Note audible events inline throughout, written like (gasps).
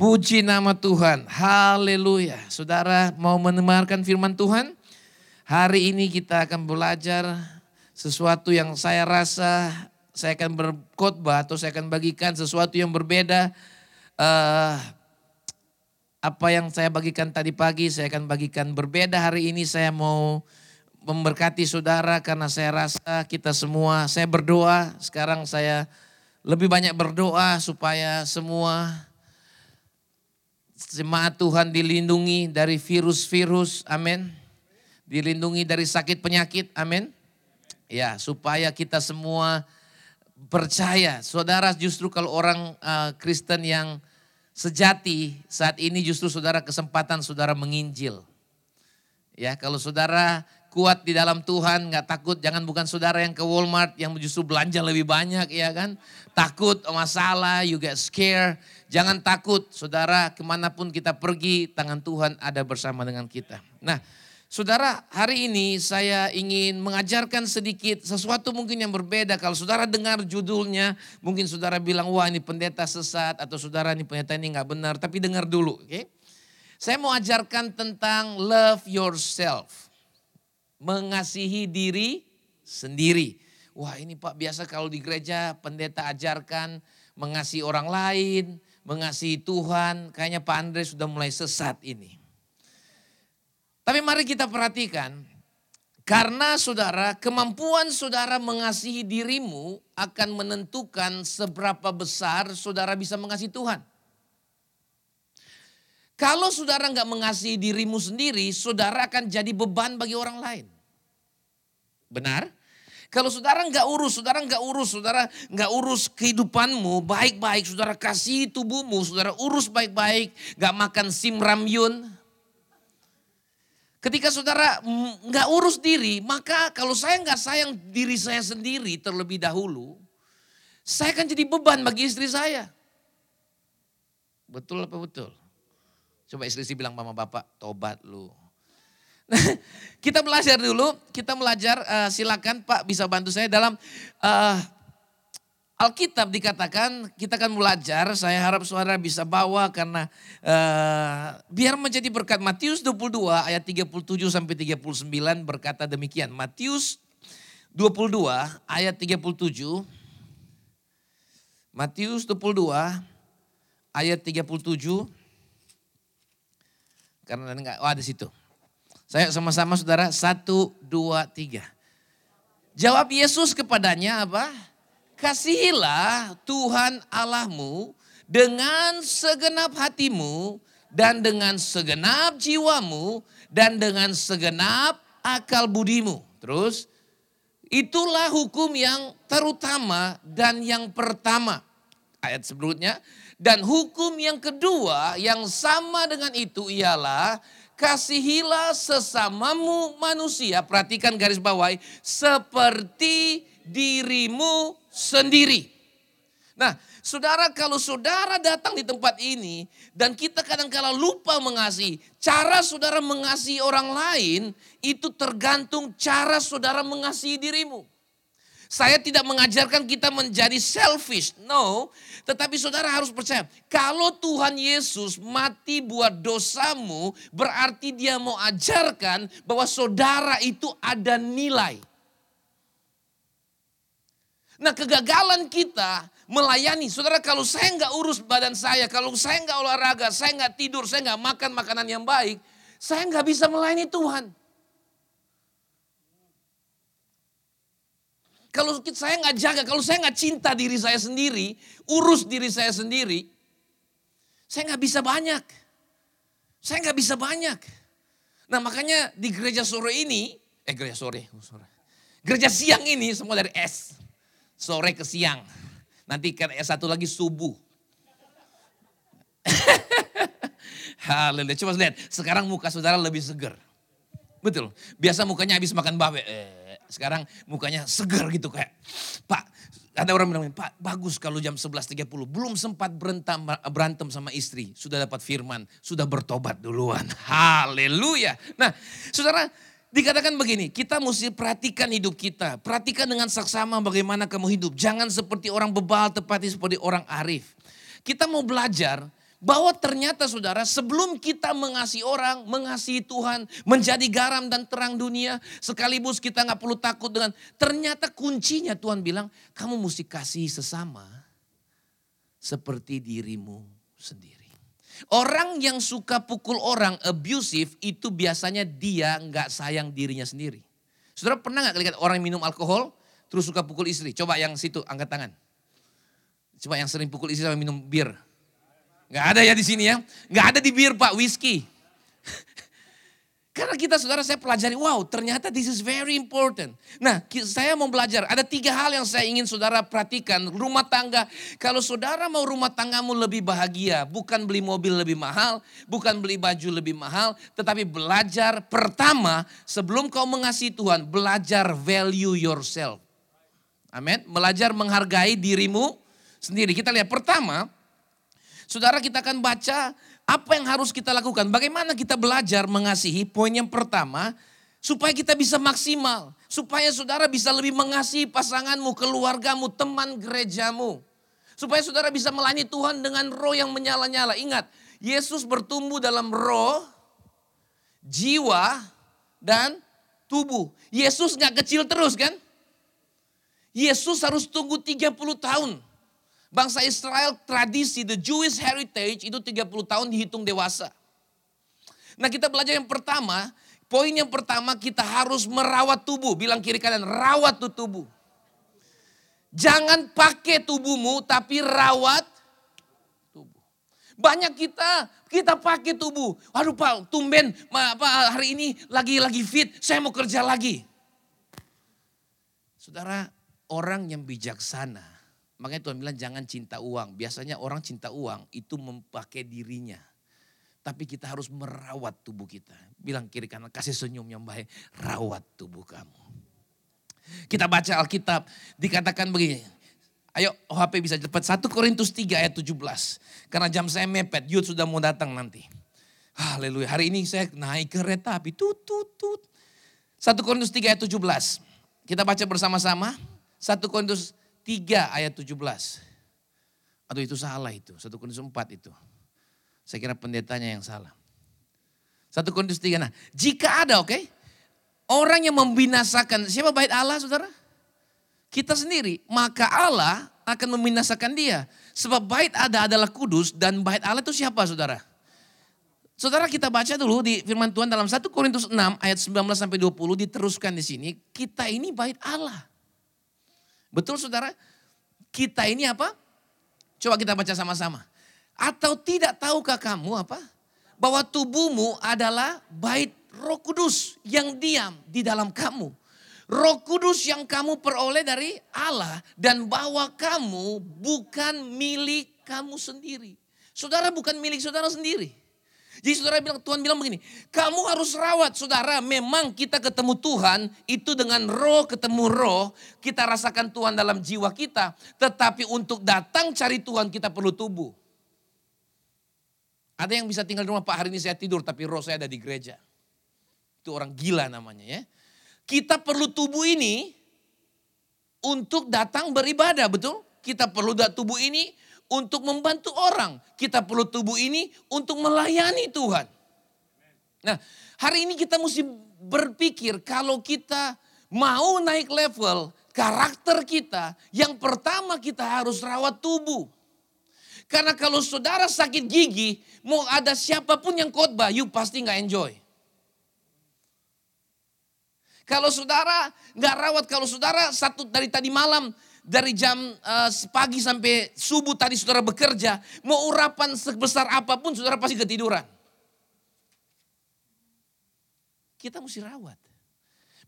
Puji nama Tuhan. Haleluya. Saudara mau mendengarkan firman Tuhan? Hari ini kita akan belajar sesuatu yang saya rasa saya akan berkhotbah atau saya akan bagikan sesuatu yang berbeda. Uh, apa yang saya bagikan tadi pagi saya akan bagikan berbeda hari ini saya mau memberkati saudara karena saya rasa kita semua saya berdoa sekarang saya lebih banyak berdoa supaya semua jemaat Tuhan dilindungi dari virus-virus amin dilindungi dari sakit penyakit amin ya supaya kita semua percaya saudara justru kalau orang uh, Kristen yang sejati saat ini justru saudara kesempatan saudara menginjil. Ya kalau saudara kuat di dalam Tuhan nggak takut jangan bukan saudara yang ke Walmart yang justru belanja lebih banyak ya kan. Takut masalah you get scared. Jangan takut saudara ke mana pun kita pergi tangan Tuhan ada bersama dengan kita. Nah Saudara, hari ini saya ingin mengajarkan sedikit sesuatu mungkin yang berbeda. Kalau saudara dengar judulnya, mungkin saudara bilang, wah ini pendeta sesat atau saudara ini pendeta ini nggak benar. Tapi dengar dulu, oke? Okay? Saya mau ajarkan tentang love yourself. Mengasihi diri sendiri. Wah ini Pak biasa kalau di gereja pendeta ajarkan mengasihi orang lain, mengasihi Tuhan. Kayaknya Pak Andre sudah mulai sesat ini. Tapi mari kita perhatikan, karena saudara, kemampuan saudara mengasihi dirimu akan menentukan seberapa besar saudara bisa mengasihi Tuhan. Kalau saudara nggak mengasihi dirimu sendiri, saudara akan jadi beban bagi orang lain. Benar? Kalau saudara nggak urus, saudara nggak urus, saudara nggak urus kehidupanmu baik-baik, saudara kasih tubuhmu, saudara urus baik-baik, nggak makan sim ramyun, Ketika saudara nggak urus diri, maka kalau saya nggak sayang diri saya sendiri terlebih dahulu, saya akan jadi beban bagi istri saya. Betul apa betul? Coba istri si bilang mama bapak, tobat lu. (laughs) kita belajar dulu, kita belajar uh, silakan Pak bisa bantu saya dalam uh, Alkitab dikatakan kita akan belajar, saya harap saudara bisa bawa karena uh, biar menjadi berkat. Matius 22 ayat 37 sampai 39 berkata demikian. Matius 22 ayat 37. Matius 22 ayat 37. Karena enggak, oh ada situ. Saya sama-sama saudara, satu, dua, tiga. Jawab Yesus kepadanya apa? Kasihilah Tuhan Allahmu dengan segenap hatimu dan dengan segenap jiwamu dan dengan segenap akal budimu. Terus, itulah hukum yang terutama dan yang pertama. Ayat sebelumnya, dan hukum yang kedua yang sama dengan itu ialah kasihilah sesamamu manusia. Perhatikan garis bawah, seperti dirimu sendiri. Nah, saudara kalau saudara datang di tempat ini dan kita kadang-kala lupa mengasihi, cara saudara mengasihi orang lain itu tergantung cara saudara mengasihi dirimu. Saya tidak mengajarkan kita menjadi selfish, no. Tetapi saudara harus percaya, kalau Tuhan Yesus mati buat dosamu, berarti dia mau ajarkan bahwa saudara itu ada nilai. Nah kegagalan kita melayani, saudara kalau saya nggak urus badan saya, kalau saya nggak olahraga, saya nggak tidur, saya nggak makan makanan yang baik, saya nggak bisa melayani Tuhan. Kalau saya nggak jaga, kalau saya nggak cinta diri saya sendiri, urus diri saya sendiri, saya nggak bisa banyak. Saya nggak bisa banyak. Nah makanya di gereja sore ini, eh gereja sore, oh, sore. Gereja siang ini semua dari S sore ke siang. Nanti kan satu lagi subuh. (laughs) Haleluya. Coba lihat, sekarang muka saudara lebih segar. Betul. Biasa mukanya habis makan babe. Eh, sekarang mukanya segar gitu kayak. Pak, ada orang bilang, Pak bagus kalau jam 11.30. Belum sempat berantem, berantem sama istri. Sudah dapat firman, sudah bertobat duluan. (laughs) Haleluya. Nah saudara Dikatakan begini, kita mesti perhatikan hidup kita. Perhatikan dengan saksama bagaimana kamu hidup. Jangan seperti orang bebal, tepati seperti orang arif. Kita mau belajar bahwa ternyata saudara sebelum kita mengasihi orang, mengasihi Tuhan, menjadi garam dan terang dunia, sekaligus kita nggak perlu takut dengan, ternyata kuncinya Tuhan bilang, kamu mesti kasih sesama seperti dirimu sendiri. Orang yang suka pukul orang abusive itu biasanya dia nggak sayang dirinya sendiri. Saudara pernah nggak lihat orang minum alkohol terus suka pukul istri? Coba yang situ angkat tangan. Coba yang sering pukul istri sama minum bir. Nggak ada ya di sini ya. Nggak ada di bir pak, whisky. (laughs) Karena kita saudara saya pelajari, wow ternyata this is very important. Nah saya mau belajar, ada tiga hal yang saya ingin saudara perhatikan. Rumah tangga, kalau saudara mau rumah tanggamu lebih bahagia, bukan beli mobil lebih mahal, bukan beli baju lebih mahal, tetapi belajar pertama sebelum kau mengasihi Tuhan, belajar value yourself. Amin, belajar menghargai dirimu sendiri. Kita lihat pertama, Saudara kita akan baca apa yang harus kita lakukan. Bagaimana kita belajar mengasihi. Poin yang pertama, supaya kita bisa maksimal. Supaya saudara bisa lebih mengasihi pasanganmu, keluargamu, teman gerejamu. Supaya saudara bisa melayani Tuhan dengan roh yang menyala-nyala. Ingat, Yesus bertumbuh dalam roh, jiwa, dan tubuh. Yesus gak kecil terus kan? Yesus harus tunggu 30 tahun Bangsa Israel tradisi the Jewish heritage itu 30 tahun dihitung dewasa. Nah kita belajar yang pertama, poin yang pertama kita harus merawat tubuh. Bilang kiri kanan, rawat tuh tubuh. Jangan pakai tubuhmu tapi rawat tubuh. Banyak kita, kita pakai tubuh. Aduh Pak, tumben apa, hari ini lagi lagi fit, saya mau kerja lagi. Saudara, orang yang bijaksana Makanya Tuhan bilang jangan cinta uang. Biasanya orang cinta uang itu memakai dirinya. Tapi kita harus merawat tubuh kita. Bilang kiri kanan, kasih senyum yang baik. Rawat tubuh kamu. Kita baca Alkitab, dikatakan begini. Ayo OHP bisa cepat. 1 Korintus 3 ayat 17. Karena jam saya mepet, Yud sudah mau datang nanti. Haleluya. Hari ini saya naik kereta api. Tut, tut, tut. 1 Korintus 3 ayat 17. Kita baca bersama-sama. 1 Korintus 3 ayat 17. Aduh itu salah itu, 1 Korintus 4 itu. Saya kira pendetanya yang salah. 1 Korintus 3, nah jika ada oke, okay, orang yang membinasakan, siapa bait Allah saudara? Kita sendiri, maka Allah akan membinasakan dia. Sebab bait ada adalah kudus dan bait Allah itu siapa saudara? Saudara kita baca dulu di firman Tuhan dalam 1 Korintus 6 ayat 19 sampai 20 diteruskan di sini. Kita ini bait Allah. Betul saudara? Kita ini apa? Coba kita baca sama-sama. Atau tidak tahukah kamu apa? Bahwa tubuhmu adalah bait roh kudus yang diam di dalam kamu. Roh kudus yang kamu peroleh dari Allah. Dan bahwa kamu bukan milik kamu sendiri. Saudara bukan milik saudara sendiri. Jadi saudara bilang, Tuhan bilang begini, kamu harus rawat saudara, memang kita ketemu Tuhan, itu dengan roh ketemu roh, kita rasakan Tuhan dalam jiwa kita. Tetapi untuk datang cari Tuhan kita perlu tubuh. Ada yang bisa tinggal di rumah, Pak hari ini saya tidur tapi roh saya ada di gereja. Itu orang gila namanya ya. Kita perlu tubuh ini untuk datang beribadah, betul? Kita perlu tubuh ini untuk membantu orang. Kita perlu tubuh ini untuk melayani Tuhan. Nah, hari ini kita mesti berpikir kalau kita mau naik level karakter kita, yang pertama kita harus rawat tubuh. Karena kalau saudara sakit gigi, mau ada siapa pun yang khotbah, you pasti nggak enjoy. Kalau saudara nggak rawat, kalau saudara satu dari tadi malam dari jam uh, pagi sampai subuh tadi saudara bekerja, mau urapan sebesar apa pun saudara pasti ketiduran. Kita mesti rawat.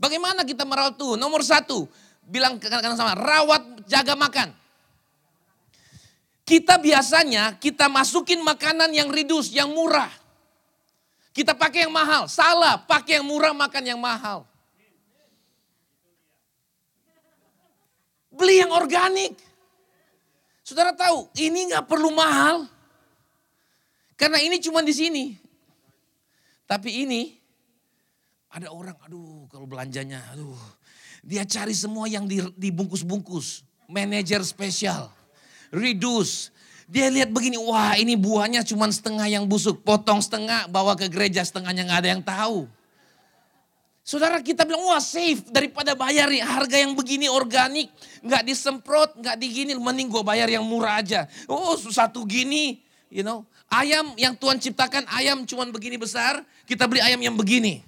Bagaimana kita merawat tuh? Nomor satu, bilang kadang sama, rawat jaga makan. Kita biasanya kita masukin makanan yang ridus, yang murah. Kita pakai yang mahal, salah, pakai yang murah makan yang mahal. Beli yang organik. Saudara tahu, ini nggak perlu mahal. Karena ini cuma di sini. Tapi ini ada orang, aduh kalau belanjanya, aduh. Dia cari semua yang dibungkus-bungkus. Manajer spesial, reduce, Dia lihat begini, wah ini buahnya cuma setengah yang busuk. Potong setengah, bawa ke gereja setengahnya nggak ada yang tahu. Saudara kita bilang, wah safe daripada bayar harga yang begini organik. Nggak disemprot, nggak digini, mending gue bayar yang murah aja. Oh satu gini, you know. Ayam yang Tuhan ciptakan, ayam cuma begini besar, kita beli ayam yang begini.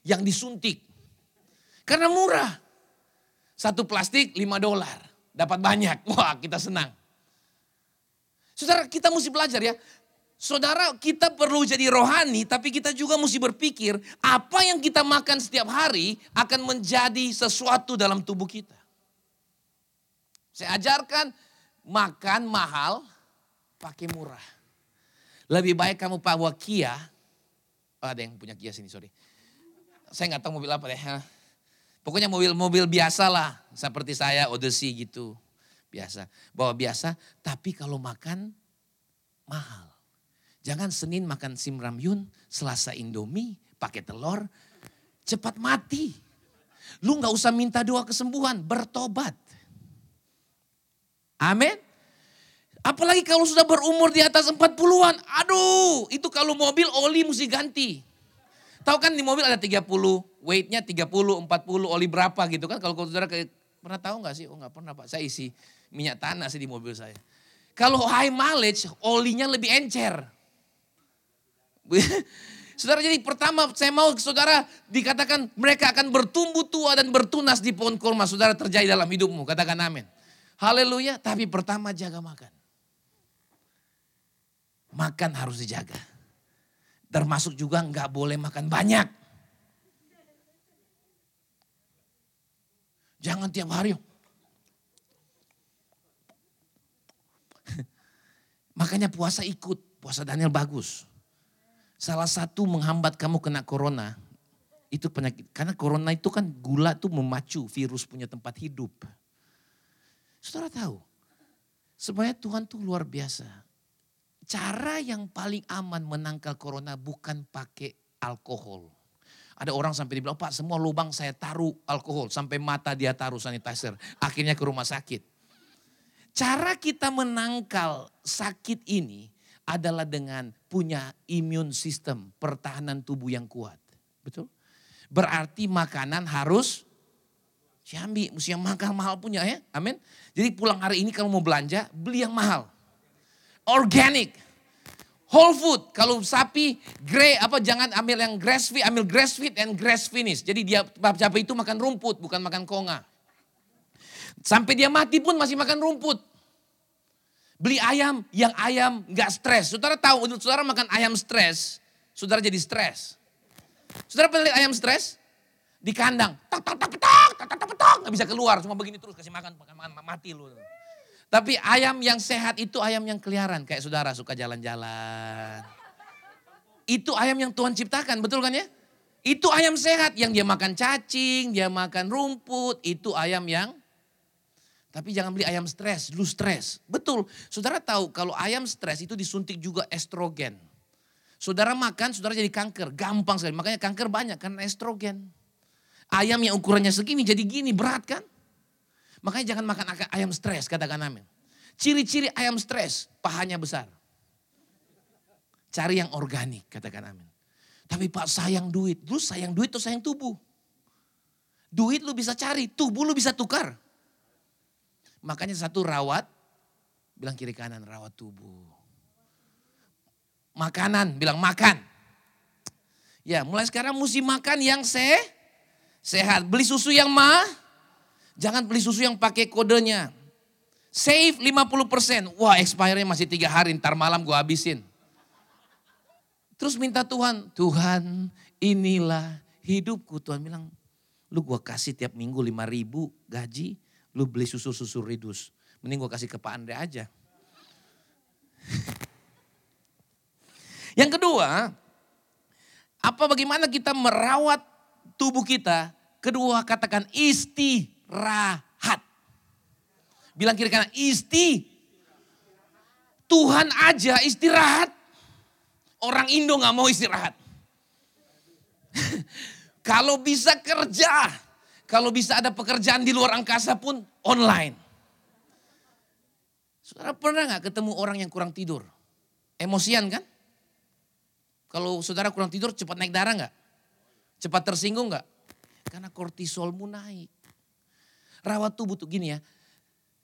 Yang disuntik. Karena murah. Satu plastik 5 dolar. Dapat banyak. Wah kita senang. Saudara kita mesti belajar ya. Saudara kita perlu jadi rohani tapi kita juga mesti berpikir apa yang kita makan setiap hari akan menjadi sesuatu dalam tubuh kita. Saya ajarkan makan mahal pakai murah. Lebih baik kamu bawa Kia. Oh, ada yang punya Kia sini sorry. Saya nggak tahu mobil apa deh. Pokoknya mobil-mobil biasa lah. Seperti saya Odyssey gitu biasa. Bawa biasa, tapi kalau makan mahal. Jangan Senin makan simramyun, Selasa Indomie, pakai telur, cepat mati. Lu nggak usah minta doa kesembuhan, bertobat. Amin. Apalagi kalau sudah berumur di atas 40-an. Aduh, itu kalau mobil oli mesti ganti. Tahu kan di mobil ada 30, weightnya 30, 40, oli berapa gitu kan. Kalau saudara pernah tahu nggak sih? Oh nggak pernah pak, saya isi minyak tanah sih di mobil saya. Kalau high mileage, olinya lebih encer. (laughs) Saudara jadi pertama saya mau saudara dikatakan mereka akan bertumbuh tua dan bertunas di pohon kurma. Saudara terjadi dalam hidupmu. Katakan amin. Haleluya. Tapi pertama jaga makan. Makan harus dijaga. Termasuk juga nggak boleh makan banyak. Jangan tiap hari. (laughs) Makanya puasa ikut, puasa Daniel bagus. Salah satu menghambat kamu kena corona, itu penyakit. Karena corona itu kan gula tuh memacu virus punya tempat hidup. Saudara tahu, sebenarnya Tuhan tuh luar biasa. Cara yang paling aman menangkal corona bukan pakai alkohol. Ada orang sampai dibilang, Pak semua lubang saya taruh alkohol. Sampai mata dia taruh sanitizer. Akhirnya ke rumah sakit. Cara kita menangkal sakit ini adalah dengan punya imun sistem, pertahanan tubuh yang kuat. Betul? Berarti makanan harus Syambi, mesti yang mahal-mahal punya ya. Amin. Jadi pulang hari ini kalau mau belanja, beli yang mahal. Organic. Whole food. Kalau sapi, grey apa jangan ambil yang grass feed, ambil grass feed and grass finish. Jadi dia sapi itu makan rumput, bukan makan konga. Sampai dia mati pun masih makan rumput. Beli ayam, yang ayam nggak stres. Saudara tahu, untuk saudara makan ayam stres, saudara jadi stres. Saudara pernah lihat ayam stres? Di kandang, tak tak tak petok, tak tak tak petok, nggak bisa keluar, cuma begini terus kasih makan, makan, makan mati lu. Tapi ayam yang sehat itu ayam yang keliaran, kayak saudara suka jalan-jalan. Itu ayam yang Tuhan ciptakan, betul kan ya? Itu ayam sehat yang dia makan cacing, dia makan rumput, itu ayam yang tapi jangan beli ayam stres, lu stres. Betul, saudara tahu kalau ayam stres itu disuntik juga estrogen. Saudara makan, saudara jadi kanker, gampang sekali. Makanya kanker banyak karena estrogen. Ayam yang ukurannya segini jadi gini, berat kan? Makanya jangan makan ayam stres, katakan amin. Ciri-ciri ayam stres, pahanya besar. Cari yang organik, katakan amin. Tapi Pak sayang duit, lu sayang duit atau sayang tubuh? Duit lu bisa cari, tubuh lu bisa tukar. Makanya satu rawat, bilang kiri kanan rawat tubuh. Makanan, bilang makan. Ya mulai sekarang mesti makan yang se sehat. Beli susu yang mah, jangan beli susu yang pakai kodenya. Save 50%. Wah expire masih tiga hari, ntar malam gue habisin. Terus minta Tuhan, Tuhan inilah hidupku. Tuhan bilang, lu gue kasih tiap minggu 5 ribu gaji, lu beli susu-susu ridus. Mending gue kasih ke Pak Andre aja. (laughs) Yang kedua, apa bagaimana kita merawat tubuh kita? Kedua katakan istirahat. Bilang kiri kanan isti. Tuhan aja istirahat. Orang Indo nggak mau istirahat. (laughs) Kalau bisa kerja, kalau bisa ada pekerjaan di luar angkasa pun online. Saudara pernah nggak ketemu orang yang kurang tidur? Emosian kan? Kalau saudara kurang tidur cepat naik darah nggak? Cepat tersinggung nggak? Karena kortisolmu naik. Rawat tubuh tuh gini ya.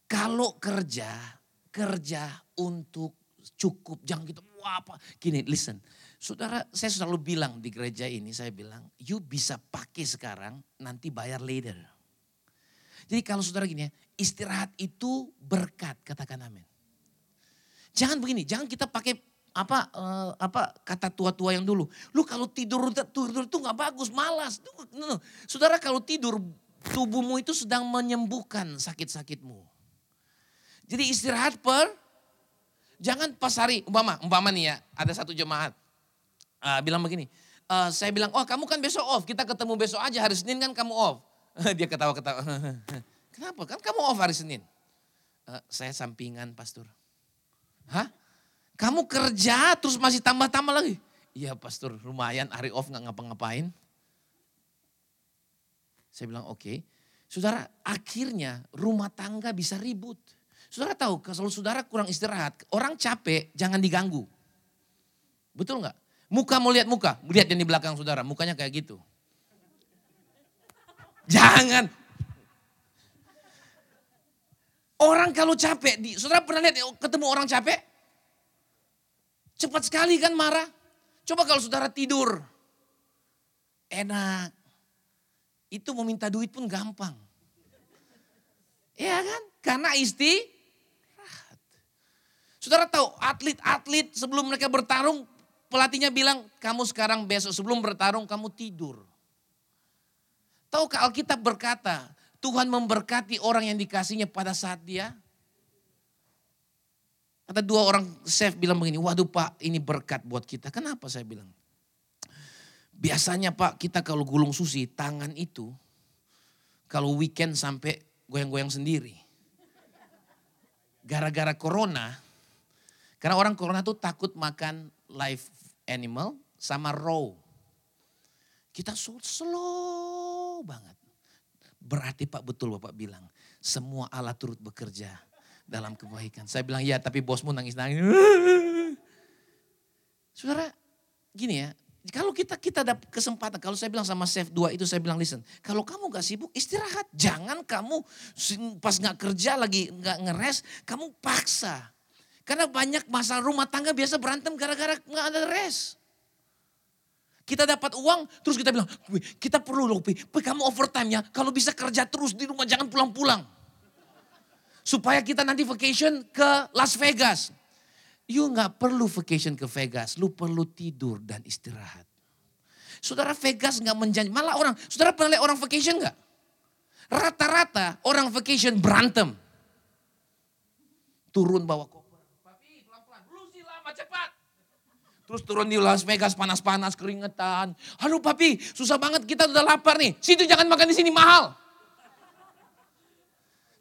Kalau kerja, kerja untuk cukup. Jangan kita, wah apa. Gini, listen. Saudara, saya selalu bilang di gereja ini, saya bilang, you bisa pakai sekarang, nanti bayar later. Jadi kalau saudara gini ya, istirahat itu berkat, katakan amin. Jangan begini, jangan kita pakai apa uh, apa kata tua-tua yang dulu. Lu kalau tidur tidur itu nggak bagus, malas. Saudara kalau tidur tubuhmu itu sedang menyembuhkan sakit-sakitmu. Jadi istirahat per jangan pas hari umpama umpama nih ya ada satu jemaat uh, bilang begini. Uh, saya bilang, oh kamu kan besok off, kita ketemu besok aja hari Senin kan kamu off. (laughs) Dia ketawa-ketawa. (laughs) Kenapa? Kan kamu off hari Senin. Uh, saya sampingan pastor. Hah? Kamu kerja terus masih tambah-tambah lagi? Iya pastor lumayan hari off nggak ngapa-ngapain. Saya bilang oke. Okay. Saudara akhirnya rumah tangga bisa ribut. Saudara tahu kalau saudara kurang istirahat, orang capek jangan diganggu. Betul nggak? Muka mau lihat muka, lihat yang di belakang saudara, mukanya kayak gitu. Jangan. Orang kalau capek, di, saudara pernah lihat ketemu orang capek? Cepat sekali kan marah. Coba kalau saudara tidur. Enak. Itu mau minta duit pun gampang. Iya kan? Karena isti. Saudara tahu atlet-atlet sebelum mereka bertarung pelatihnya bilang kamu sekarang besok sebelum bertarung kamu tidur. Tahukah Alkitab berkata, Tuhan memberkati orang yang dikasihnya pada saat dia. Kata dua orang chef bilang begini, waduh pak ini berkat buat kita. Kenapa saya bilang? Biasanya pak kita kalau gulung sushi tangan itu kalau weekend sampai goyang-goyang sendiri. Gara-gara corona, karena orang corona tuh takut makan live animal sama raw. Kita slow banget. Berarti Pak betul Bapak bilang, semua Allah turut bekerja dalam kebaikan. Saya bilang, ya tapi bosmu nangis-nangis. (laughs) Saudara, gini ya, kalau kita kita ada kesempatan, kalau saya bilang sama chef dua itu saya bilang listen, kalau kamu gak sibuk istirahat, jangan kamu pas gak kerja lagi gak ngeres, kamu paksa. Karena banyak masalah rumah tangga biasa berantem gara-gara gak ada res. Kita dapat uang, terus kita bilang, kita perlu loh, Pi. kamu overtime ya. Kalau bisa kerja terus di rumah, jangan pulang-pulang. Supaya kita nanti vacation ke Las Vegas. You nggak perlu vacation ke Vegas, lu perlu tidur dan istirahat. Saudara Vegas nggak menjanji, malah orang, saudara pernah lihat orang vacation nggak? Rata-rata orang vacation berantem. Turun bawa koper. Lama cepat. Terus turun di Las Vegas panas-panas keringetan. Halo papi, susah banget kita udah lapar nih. Situ jangan makan di sini mahal.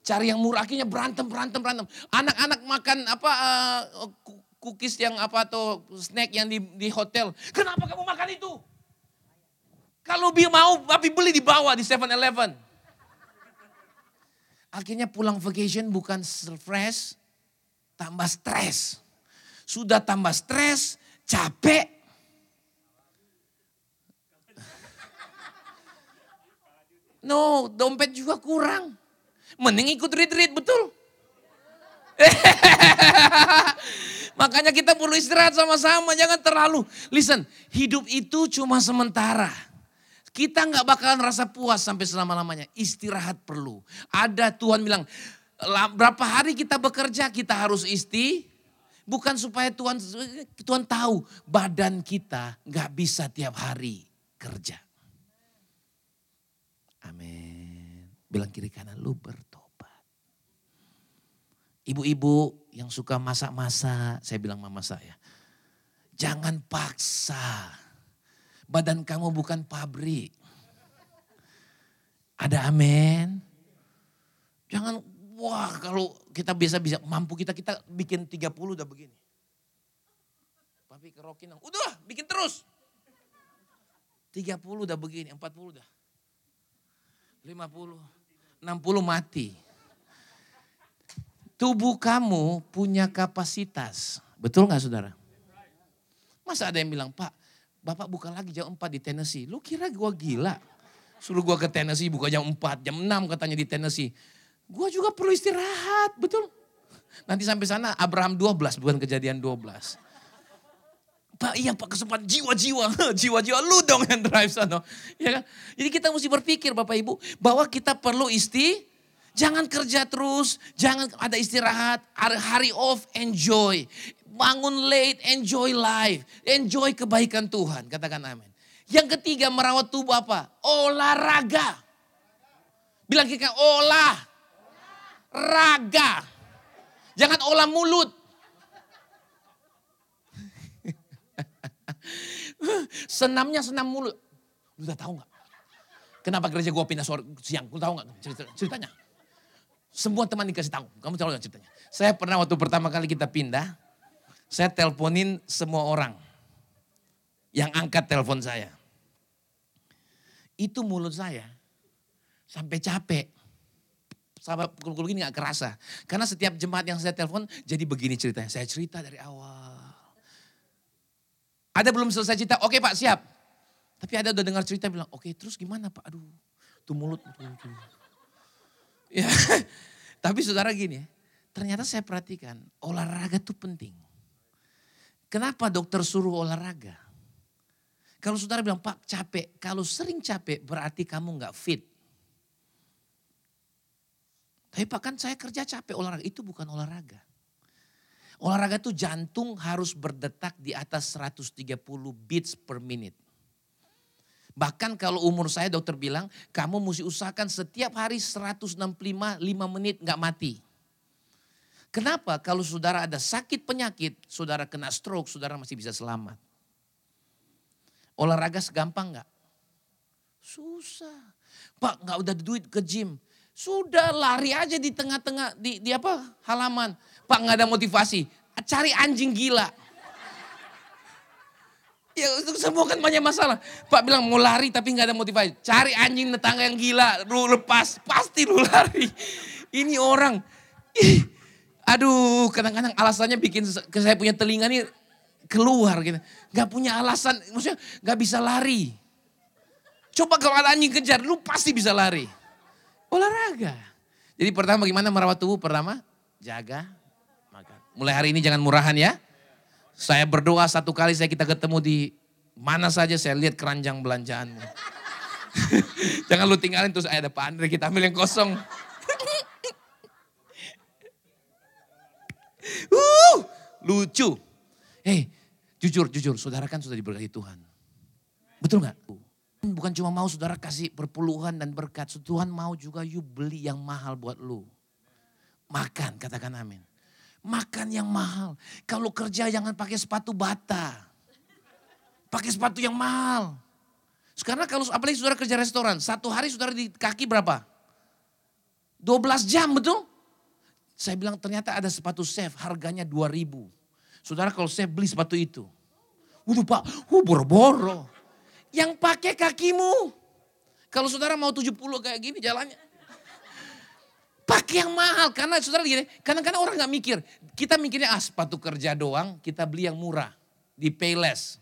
Cari yang murah akhirnya berantem, berantem, berantem. Anak-anak makan apa uh, cookies yang apa atau snack yang di, di hotel. Kenapa kamu makan itu? Kalau dia mau, papi beli di bawah di 7-Eleven. Akhirnya pulang vacation bukan fresh, tambah stres. Sudah tambah stres, capek. No, dompet juga kurang. Mending ikut retreat, betul? (laughs) Makanya kita perlu istirahat sama-sama, jangan terlalu. Listen, hidup itu cuma sementara. Kita nggak bakalan rasa puas sampai selama-lamanya. Istirahat perlu. Ada Tuhan bilang, berapa hari kita bekerja, kita harus istirahat Bukan supaya Tuhan Tuhan tahu badan kita nggak bisa tiap hari kerja. Amin. Bilang kiri kanan lu bertobat. Ibu-ibu yang suka masak-masak, saya bilang mama saya. Jangan paksa. Badan kamu bukan pabrik. Ada amin. Jangan wah kalau kita bisa bisa mampu kita kita bikin 30 udah begini. Papi kerokin, udah bikin terus. 30 udah begini, 40 udah. 50, 60 mati. Tubuh kamu punya kapasitas. Betul nggak saudara? Masa ada yang bilang, Pak, Bapak buka lagi jam 4 di Tennessee. Lu kira gua gila? Suruh gua ke Tennessee buka jam 4, jam 6 katanya di Tennessee. Gua juga perlu istirahat, betul. Nanti sampai sana Abraham 12, bukan kejadian 12. Pak iya pak kesempatan jiwa-jiwa, (laughs) jiwa-jiwa lu dong yang drive sana. Ya kan? Jadi kita mesti berpikir Bapak Ibu bahwa kita perlu isti, jangan kerja terus, jangan ada istirahat, hari off enjoy. Bangun late, enjoy life, enjoy kebaikan Tuhan, katakan amin. Yang ketiga merawat tubuh apa? Olahraga. Bilang kita olah, raga. Jangan olah mulut. (laughs) Senamnya senam mulut. Lu udah tahu nggak? Kenapa gereja gua pindah sore, siang? Lu tahu nggak cerita, ceritanya? Semua teman dikasih tahu. Kamu tahu ceritanya? Saya pernah waktu pertama kali kita pindah, saya teleponin semua orang yang angkat telepon saya. Itu mulut saya sampai capek. Sampai pukul-pukul gini gak kerasa. Karena setiap jemaat yang saya telepon jadi begini ceritanya. Saya cerita dari awal ada belum selesai cerita, oke pak siap. Tapi ada udah dengar cerita bilang, oke terus gimana pak? Aduh, tuh mulut. (laughs) Ya, tapi saudara gini, ternyata saya perhatikan olahraga itu penting. Kenapa dokter suruh olahraga? Kalau saudara bilang, Pak capek, kalau sering capek berarti kamu nggak fit. Tapi Pak kan saya kerja capek olahraga, itu bukan olahraga. Olahraga itu jantung harus berdetak di atas 130 beats per minute. Bahkan kalau umur saya dokter bilang, kamu mesti usahakan setiap hari 165 5 menit nggak mati. Kenapa? Kalau saudara ada sakit penyakit, saudara kena stroke, saudara masih bisa selamat. Olahraga segampang nggak? Susah. Pak nggak udah duit ke gym. Sudah lari aja di tengah-tengah di, di apa halaman. Pak nggak ada motivasi, cari anjing gila. Ya itu semua kan banyak masalah. Pak bilang mau lari tapi nggak ada motivasi. Cari anjing tetangga yang gila, lu lepas, pasti lu lari. Ini orang, ih, aduh kadang-kadang alasannya bikin saya punya telinga nih keluar gitu. Gak punya alasan, maksudnya gak bisa lari. Coba kalau ada anjing kejar, lu pasti bisa lari. Olahraga. Jadi pertama gimana merawat tubuh? Pertama, jaga Mulai hari ini jangan murahan ya. Saya berdoa satu kali saya kita ketemu di mana saja saya lihat keranjang belanjaanmu. (laughs) jangan lu tinggalin terus ada Pak Andre kita ambil yang kosong. (laughs) uh, lucu. Hei, jujur, jujur, saudara kan sudah diberkati Tuhan. Betul nggak? Bukan cuma mau saudara kasih perpuluhan dan berkat. Tuhan mau juga you beli yang mahal buat lu. Makan, katakan amin. Makan yang mahal. Kalau kerja jangan pakai sepatu bata. Pakai sepatu yang mahal. Sekarang kalau apalagi saudara kerja restoran, satu hari saudara di kaki berapa? 12 jam betul? Saya bilang ternyata ada sepatu chef harganya 2000. Saudara kalau chef beli sepatu itu. Waduh pak, uh, boro-boro. Yang pakai kakimu. Kalau saudara mau 70 kayak gini jalannya. Pakai yang mahal karena saudara gini, kadang-kadang orang nggak mikir. Kita mikirnya ah sepatu kerja doang, kita beli yang murah di Payless.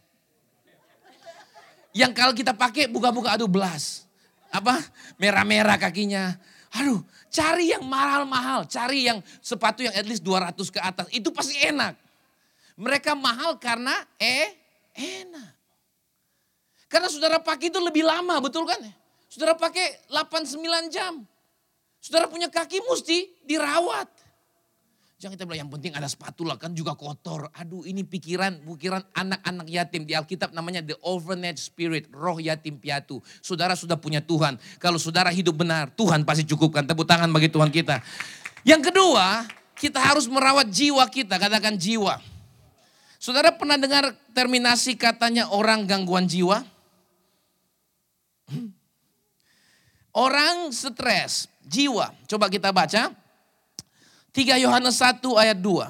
Yang kalau kita pakai buka-buka aduh belas. Apa? Merah-merah kakinya. Aduh, cari yang mahal-mahal, cari yang sepatu yang at least 200 ke atas. Itu pasti enak. Mereka mahal karena eh enak. Karena saudara pakai itu lebih lama, betul kan? Saudara pakai 8-9 jam. Saudara punya kaki mesti dirawat. Jangan kita bilang yang penting ada sepatu lah kan juga kotor. Aduh ini pikiran, pikiran anak-anak yatim. Di Alkitab namanya the overnight spirit, roh yatim piatu. Saudara sudah punya Tuhan. Kalau saudara hidup benar, Tuhan pasti cukupkan. Tepuk tangan bagi Tuhan kita. Yang kedua, kita harus merawat jiwa kita, katakan jiwa. Saudara pernah dengar terminasi katanya orang gangguan jiwa? Hmm? Orang stres, jiwa. Coba kita baca. 3 Yohanes 1 ayat 2.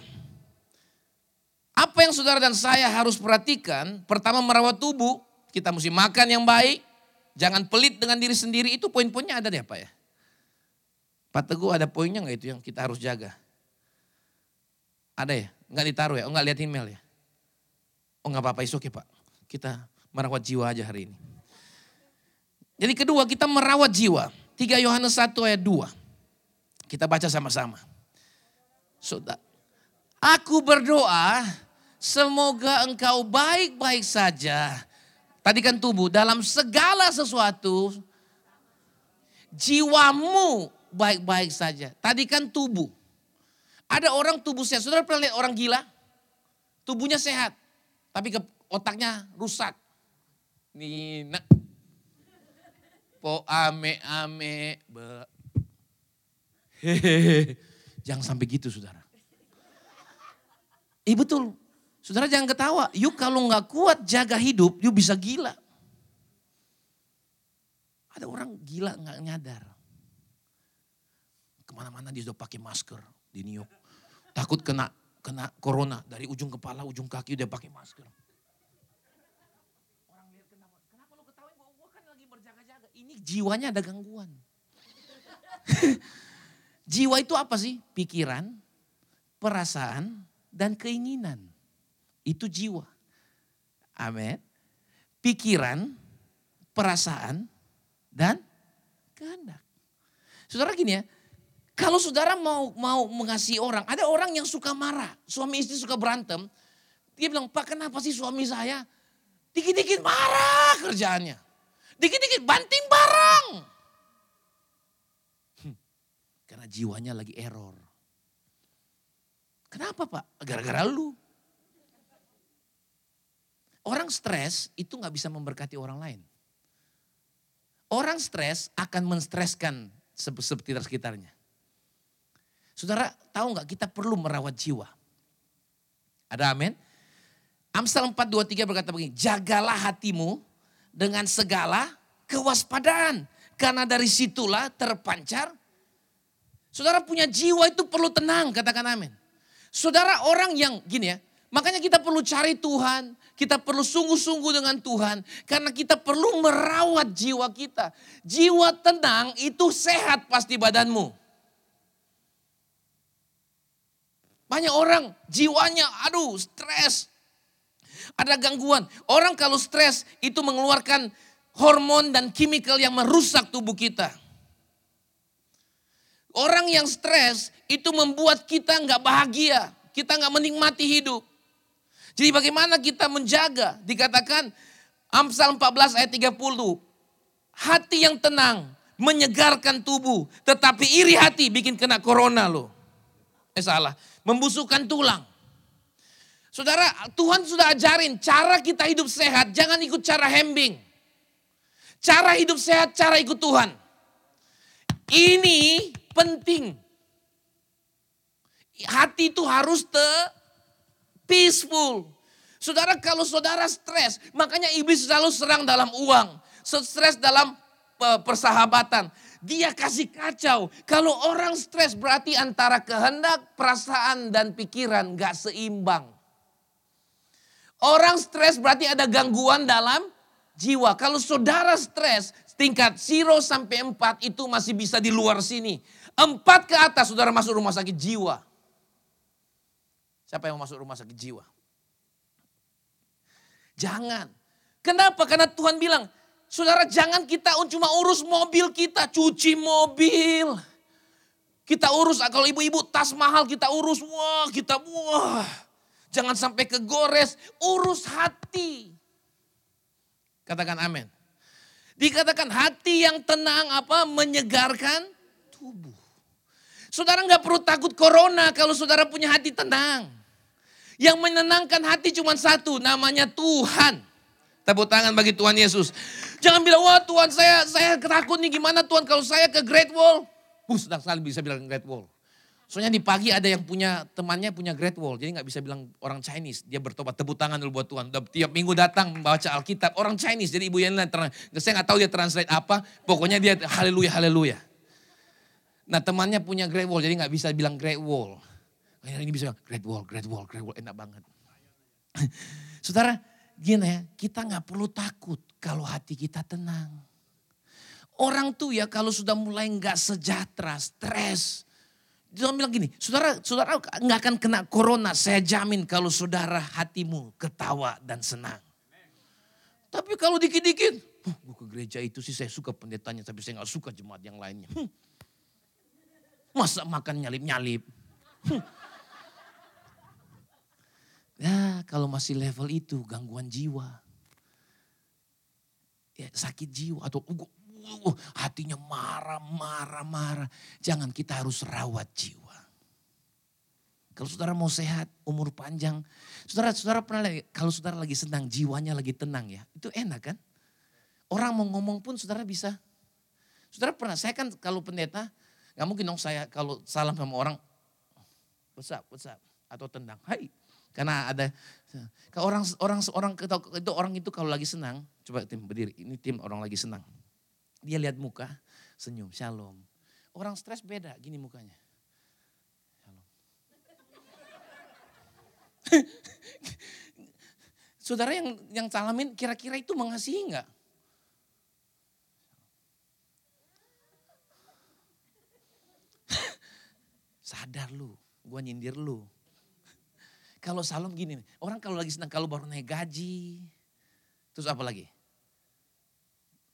Apa yang saudara dan saya harus perhatikan, pertama merawat tubuh, kita mesti makan yang baik, jangan pelit dengan diri sendiri, itu poin-poinnya ada deh apa ya? Pak Teguh ada poinnya nggak itu yang kita harus jaga? Ada ya? Enggak ditaruh ya? Oh enggak lihat email ya? Oh enggak apa-apa, isu oke Pak. Kita merawat jiwa aja hari ini. Jadi kedua kita merawat jiwa. 3 Yohanes 1 ayat 2. Kita baca sama-sama. Saudara, aku berdoa semoga engkau baik-baik saja. Tadi kan tubuh dalam segala sesuatu jiwamu baik-baik saja. Tadi kan tubuh. Ada orang tubuh sehat. Saudara pernah lihat orang gila? Tubuhnya sehat. Tapi otaknya rusak. Nina. Po ame ame. Be. Hehehe. Jangan sampai gitu saudara. Iya betul. Saudara jangan ketawa. Yuk kalau nggak kuat jaga hidup, yuk bisa gila. Ada orang gila nggak nyadar. Ke mana-mana dia sudah pakai masker di New York. Takut kena kena corona dari ujung kepala, ujung kaki dia pakai masker. Orang lihat kenapa? Kenapa lu ketawain? Gua kan lagi berjaga-jaga. Ini jiwanya ada gangguan. (laughs) Jiwa itu apa sih? Pikiran, perasaan, dan keinginan. Itu jiwa. Amin. Pikiran, perasaan, dan kehendak. Saudara gini ya, kalau saudara mau mau mengasihi orang, ada orang yang suka marah, suami istri suka berantem, dia bilang, Pak kenapa sih suami saya dikit-dikit marah kerjaannya. Dikit-dikit banting barang. Karena jiwanya lagi error. Kenapa Pak? Gara-gara lu. Orang stres itu nggak bisa memberkati orang lain. Orang stres akan menstreskan sekitar sekitarnya. Saudara tahu nggak kita perlu merawat jiwa. Ada amin? Amsal 4, 2, 3 berkata begini, jagalah hatimu dengan segala kewaspadaan. Karena dari situlah terpancar Saudara punya jiwa itu perlu tenang, katakan amin. Saudara orang yang gini ya, makanya kita perlu cari Tuhan, kita perlu sungguh-sungguh dengan Tuhan karena kita perlu merawat jiwa kita. Jiwa tenang itu sehat pasti badanmu. Banyak orang jiwanya aduh stres. Ada gangguan. Orang kalau stres itu mengeluarkan hormon dan kimikal yang merusak tubuh kita. Orang yang stres itu membuat kita nggak bahagia. Kita nggak menikmati hidup. Jadi bagaimana kita menjaga? Dikatakan Amsal 14 ayat 30. Hati yang tenang menyegarkan tubuh. Tetapi iri hati bikin kena corona loh. Eh salah. Membusukkan tulang. Saudara Tuhan sudah ajarin cara kita hidup sehat. Jangan ikut cara hembing. Cara hidup sehat, cara ikut Tuhan. Ini penting. Hati itu harus te peaceful. Saudara kalau saudara stres, makanya iblis selalu serang dalam uang. Stres dalam persahabatan. Dia kasih kacau. Kalau orang stres berarti antara kehendak, perasaan, dan pikiran gak seimbang. Orang stres berarti ada gangguan dalam jiwa. Kalau saudara stres, tingkat 0 sampai 4 itu masih bisa di luar sini. Empat ke atas saudara masuk rumah sakit jiwa. Siapa yang mau masuk rumah sakit jiwa? Jangan. Kenapa? Karena Tuhan bilang, saudara jangan kita cuma urus mobil kita, cuci mobil. Kita urus, kalau ibu-ibu tas mahal kita urus, wah kita wah. Jangan sampai kegores, urus hati. Katakan amin. Dikatakan hati yang tenang apa menyegarkan tubuh. Saudara nggak perlu takut corona kalau saudara punya hati tenang. Yang menenangkan hati cuma satu, namanya Tuhan. Tepuk tangan bagi Tuhan Yesus. Jangan bilang, wah Tuhan saya saya takut nih gimana Tuhan kalau saya ke Great Wall. Uh, sedang sekali bisa bilang Great Wall. Soalnya di pagi ada yang punya temannya punya Great Wall. Jadi nggak bisa bilang orang Chinese. Dia bertobat, tepuk tangan dulu buat Tuhan. Tiap minggu datang membaca Alkitab. Orang Chinese, jadi ibu lain. Saya nggak tahu dia translate apa. Pokoknya dia haleluya, haleluya. Nah temannya punya Great Wall, jadi nggak bisa bilang Great Wall. Ini bisa bilang Great Wall, Great Wall, Great Wall, enak banget. (laughs) Saudara, gini ya, kita nggak perlu takut kalau hati kita tenang. Orang tuh ya kalau sudah mulai nggak sejahtera, stres, Dia bilang gini, saudara, saudara nggak akan kena corona. Saya jamin kalau saudara hatimu ketawa dan senang. Tapi kalau dikit-dikit, huh, ke gereja itu sih saya suka pendetanya, tapi saya nggak suka jemaat yang lainnya. Hmm. Masa makan nyalip-nyalip. Hmm. Ya kalau masih level itu gangguan jiwa. Ya, sakit jiwa atau hatinya marah, marah, marah. Jangan kita harus rawat jiwa. Kalau saudara mau sehat, umur panjang. Saudara, saudara pernah lagi, kalau saudara lagi senang, jiwanya lagi tenang ya. Itu enak kan? Orang mau ngomong pun saudara bisa. Saudara pernah, saya kan kalau pendeta, nggak mungkin dong saya kalau salam sama orang, what's up, what's up, atau tendang, hai. Karena ada, orang orang orang itu orang itu kalau lagi senang, coba tim berdiri, ini tim orang lagi senang. Dia lihat muka, senyum, shalom. Orang stres beda, gini mukanya. Shalom. (laughs) Saudara yang yang salamin kira-kira itu mengasihi enggak? (laughs) Sadar lu, gua nyindir lu. Kalau salam gini, orang kalau lagi senang, kalau baru naik gaji, terus apa lagi?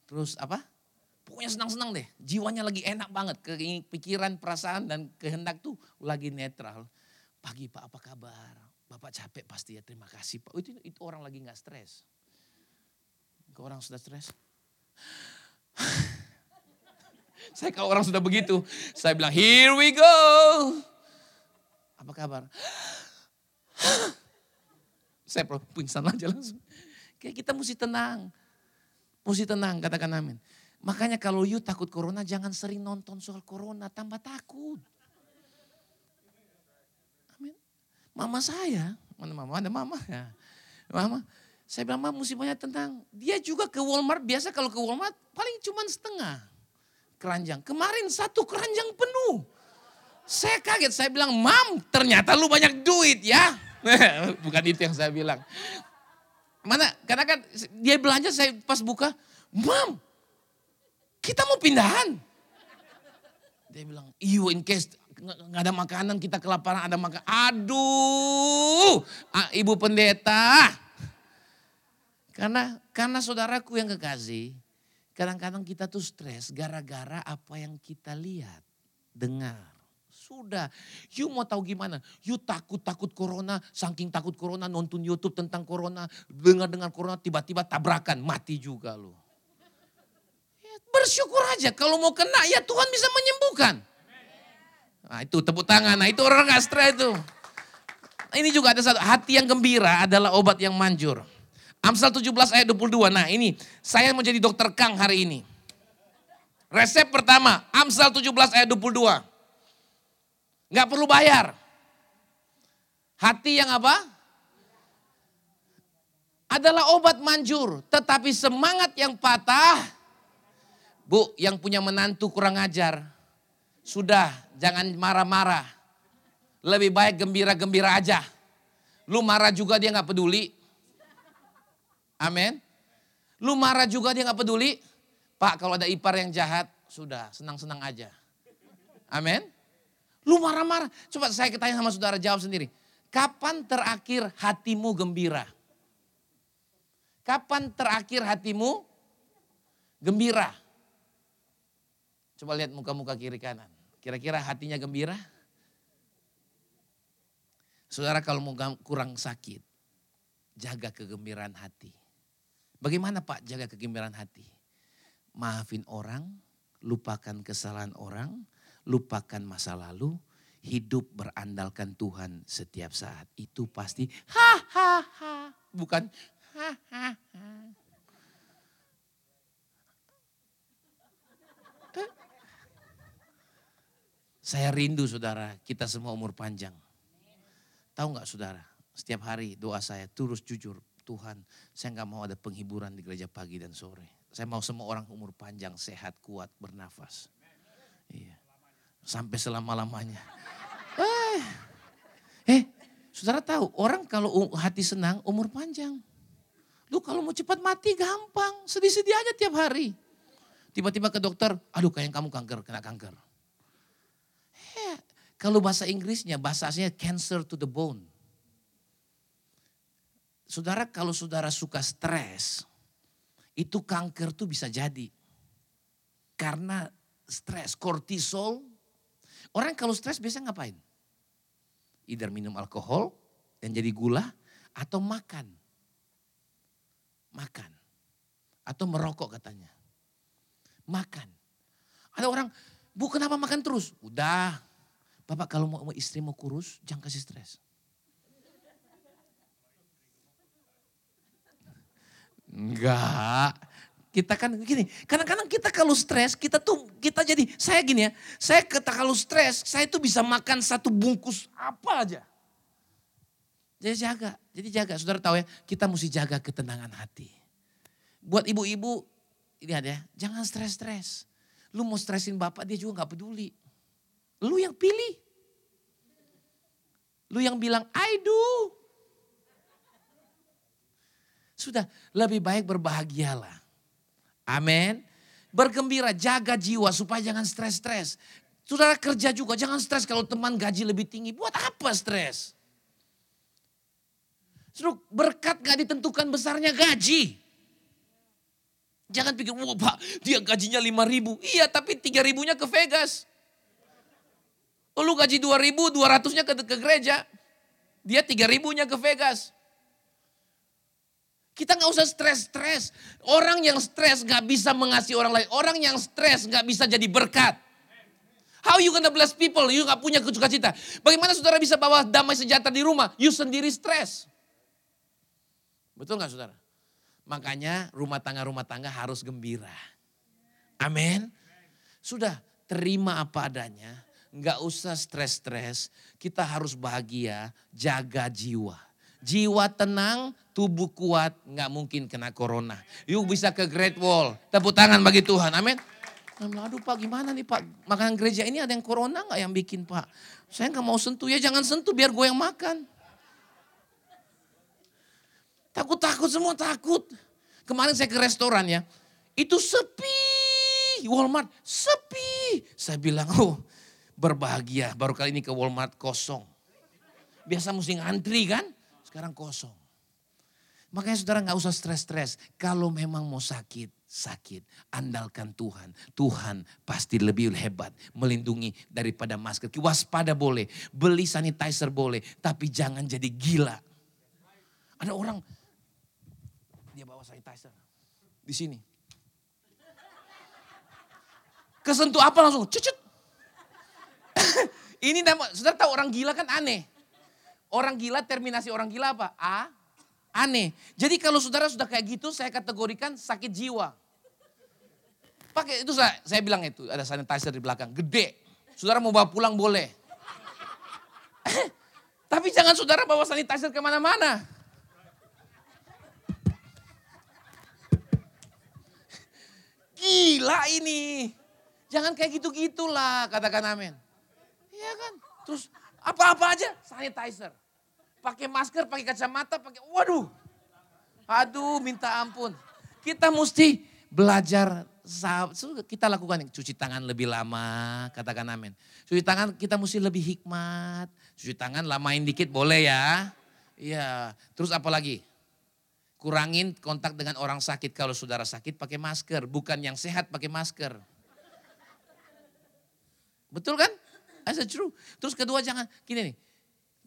Terus apa? Pokoknya senang-senang deh. Jiwanya lagi enak banget. Pikiran, perasaan, dan kehendak tuh lagi netral. Pagi Pak apa kabar? Bapak capek pasti ya terima kasih Pak. Itu, itu orang lagi gak stres. Kalau orang sudah stres. (laughs) saya kalau orang sudah begitu. Saya bilang here we go. Apa kabar? (gasps) saya pingsan aja langsung. Kayak kita mesti tenang. Mesti tenang katakan amin. Makanya kalau you takut corona jangan sering nonton soal corona, tambah takut. Amin. Mama saya, mana mama? Ada mama ya. Mama, saya bilang mama mesti banyak tentang. Dia juga ke Walmart, biasa kalau ke Walmart paling cuma setengah keranjang. Kemarin satu keranjang penuh. Saya kaget, saya bilang, mam ternyata lu banyak duit ya. (laughs) Bukan itu yang saya bilang. Mana, karena kan dia belanja saya pas buka, mam kita mau pindahan. Dia bilang, iyo in case nggak ada makanan kita kelaparan ada makan. Aduh, ah, ibu pendeta. Karena karena saudaraku yang kekasih, kadang-kadang kita tuh stres gara-gara apa yang kita lihat, dengar. Sudah, you mau tahu gimana? You takut-takut corona, saking takut corona nonton YouTube tentang corona, dengar-dengar corona tiba-tiba tabrakan, mati juga loh. Bersyukur aja kalau mau kena ya Tuhan bisa menyembuhkan. Nah itu tepuk tangan, nah itu orang gak stres itu. Ini juga ada satu, hati yang gembira adalah obat yang manjur. Amsal 17 ayat 22, nah ini saya mau jadi dokter Kang hari ini. Resep pertama, Amsal 17 ayat 22. Gak perlu bayar. Hati yang apa? Adalah obat manjur, tetapi semangat yang patah Bu, yang punya menantu kurang ajar. Sudah, jangan marah-marah. Lebih baik gembira-gembira aja. Lu marah juga dia nggak peduli. Amin. Lu marah juga dia nggak peduli. Pak, kalau ada ipar yang jahat, sudah senang-senang aja. Amin. Lu marah-marah. Coba saya tanya sama saudara jawab sendiri. Kapan terakhir hatimu gembira? Kapan terakhir hatimu gembira? Coba lihat muka-muka kiri kanan. Kira-kira hatinya gembira? Saudara kalau mau kurang sakit, jaga kegembiraan hati. Bagaimana Pak jaga kegembiraan hati? Maafin orang, lupakan kesalahan orang, lupakan masa lalu, hidup berandalkan Tuhan setiap saat. Itu pasti ha ha ha, bukan ha ha ha. Saya rindu saudara, kita semua umur panjang. Tahu nggak saudara, setiap hari doa saya terus jujur. Tuhan, saya nggak mau ada penghiburan di gereja pagi dan sore. Saya mau semua orang umur panjang, sehat, kuat, bernafas. Iya. Sampai selama-lamanya. Eh, eh, saudara tahu orang kalau hati senang umur panjang. Lu kalau mau cepat mati gampang, sedih-sedih aja tiap hari. Tiba-tiba ke dokter, aduh kayaknya kamu kanker, kena kanker Kalau bahasa Inggrisnya, bahasa aslinya cancer to the bone. Saudara kalau saudara suka stres, itu kanker tuh bisa jadi. Karena stres, kortisol. Orang kalau stres biasa ngapain? Either minum alkohol dan jadi gula atau makan. Makan. Atau merokok katanya. Makan. Ada orang, bu kenapa makan terus? Udah, Bapak kalau mau istri mau kurus, jangan kasih stres. Enggak. Kita kan gini, kadang-kadang kita kalau stres, kita tuh, kita jadi, saya gini ya, saya kata kalau stres, saya tuh bisa makan satu bungkus apa aja. Jadi jaga, jadi jaga. Saudara tahu ya, kita mesti jaga ketenangan hati. Buat ibu-ibu, lihat ya, jangan stres-stres. Lu mau stresin bapak, dia juga gak peduli. Lu yang pilih. Lu yang bilang, I do. Sudah, lebih baik berbahagialah. Amin. Bergembira, jaga jiwa supaya jangan stres-stres. Saudara kerja juga, jangan stres kalau teman gaji lebih tinggi. Buat apa stres? Suruh berkat gak ditentukan besarnya gaji. Jangan pikir, wah pak dia gajinya 5 ribu. Iya tapi 3 ribunya ke Vegas. Oh, lu gaji 2 ribu, 200-nya ke, ke gereja. Dia 3 ribunya ke Vegas. Kita nggak usah stres-stres. Orang yang stres nggak bisa mengasihi orang lain. Orang yang stres nggak bisa jadi berkat. How you gonna bless people? You nggak punya cita. Bagaimana saudara bisa bawa damai sejahtera di rumah? You sendiri stres. Betul nggak saudara? Makanya rumah tangga-rumah tangga harus gembira. Amin. Sudah terima apa adanya. Nggak usah stres-stres. Kita harus bahagia, jaga jiwa. Jiwa tenang, tubuh kuat, nggak mungkin kena corona. Yuk bisa ke Great Wall. Tepuk tangan bagi Tuhan. Amin. Aduh pak gimana nih pak, makanan gereja ini ada yang corona nggak yang bikin pak? Saya nggak mau sentuh, ya jangan sentuh biar gue yang makan. Takut-takut semua takut. Kemarin saya ke restoran ya, itu sepi. Walmart sepi. Saya bilang, oh berbahagia. Baru kali ini ke Walmart kosong. Biasa mesti ngantri kan, sekarang kosong. Makanya saudara nggak usah stres-stres. Kalau memang mau sakit, sakit. Andalkan Tuhan. Tuhan pasti lebih hebat melindungi daripada masker. Waspada boleh, beli sanitizer boleh, tapi jangan jadi gila. Ada orang dia bawa sanitizer di sini. Kesentuh apa langsung cucut. (laughs) Ini nama, saudara tahu orang gila kan aneh. Orang gila terminasi orang gila apa? A, aneh. Jadi kalau saudara sudah kayak gitu saya kategorikan sakit jiwa. Pakai itu saya, saya bilang itu ada sanitizer di belakang, gede. Saudara mau bawa pulang boleh. (laughs) Tapi jangan saudara bawa sanitizer ke mana-mana. (laughs) Gila ini. Jangan kayak gitu-gitulah katakan amin. Iya kan? Terus apa-apa aja sanitizer. Pakai masker, pakai kacamata, pakai waduh. Aduh, minta ampun. Kita mesti belajar kita lakukan cuci tangan lebih lama, katakan amin. Cuci tangan kita mesti lebih hikmat. Cuci tangan lamain dikit boleh ya. Iya, terus apa lagi? Kurangin kontak dengan orang sakit. Kalau saudara sakit pakai masker. Bukan yang sehat pakai masker. Betul kan? That's true. Terus kedua jangan, gini nih.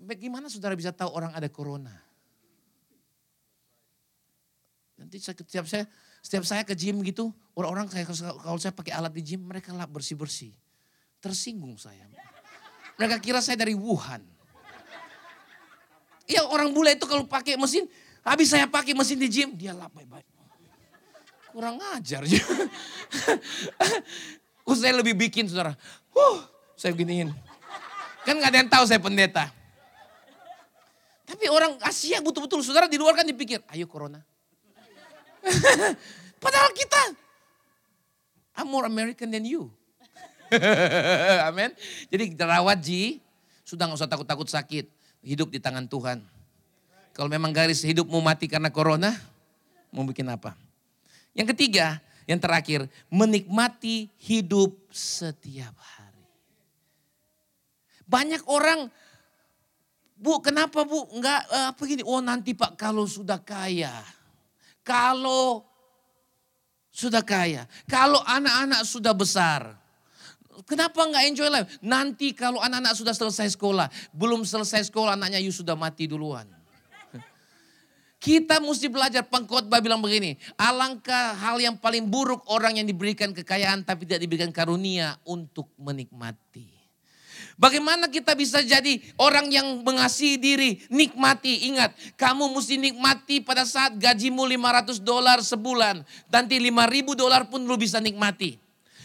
Bagaimana saudara bisa tahu orang ada corona? Nanti setiap saya, setiap saya ke gym gitu, orang-orang kayak kalau saya pakai alat di gym, mereka lap bersih-bersih. Tersinggung saya. Mereka kira saya dari Wuhan. Ya orang bule itu kalau pakai mesin, Habis saya pakai mesin di gym, dia lap baik-baik. Kurang ajar. (laughs) saya lebih bikin saudara. Huh, saya giniin. Kan gak ada yang tahu saya pendeta. Tapi orang Asia betul-betul saudara di luar kan dipikir, ayo corona. (laughs) Padahal kita, I'm more American than you. (laughs) Amin. Jadi terawat Ji, sudah gak usah takut-takut sakit. Hidup di tangan Tuhan. Kalau memang garis hidupmu mati karena corona, mau bikin apa? Yang ketiga, yang terakhir, menikmati hidup setiap hari. Banyak orang, Bu kenapa Bu enggak uh, apa gini, oh nanti Pak kalau sudah kaya. Kalau sudah kaya, kalau anak-anak sudah besar. Kenapa enggak enjoy life? Nanti kalau anak-anak sudah selesai sekolah, belum selesai sekolah anaknya you sudah mati duluan. Kita mesti belajar pengkhotbah bilang begini, alangkah hal yang paling buruk orang yang diberikan kekayaan tapi tidak diberikan karunia untuk menikmati. Bagaimana kita bisa jadi orang yang mengasihi diri, nikmati. Ingat, kamu mesti nikmati pada saat gajimu 500 dolar sebulan. Nanti 5000 dolar pun lu bisa nikmati.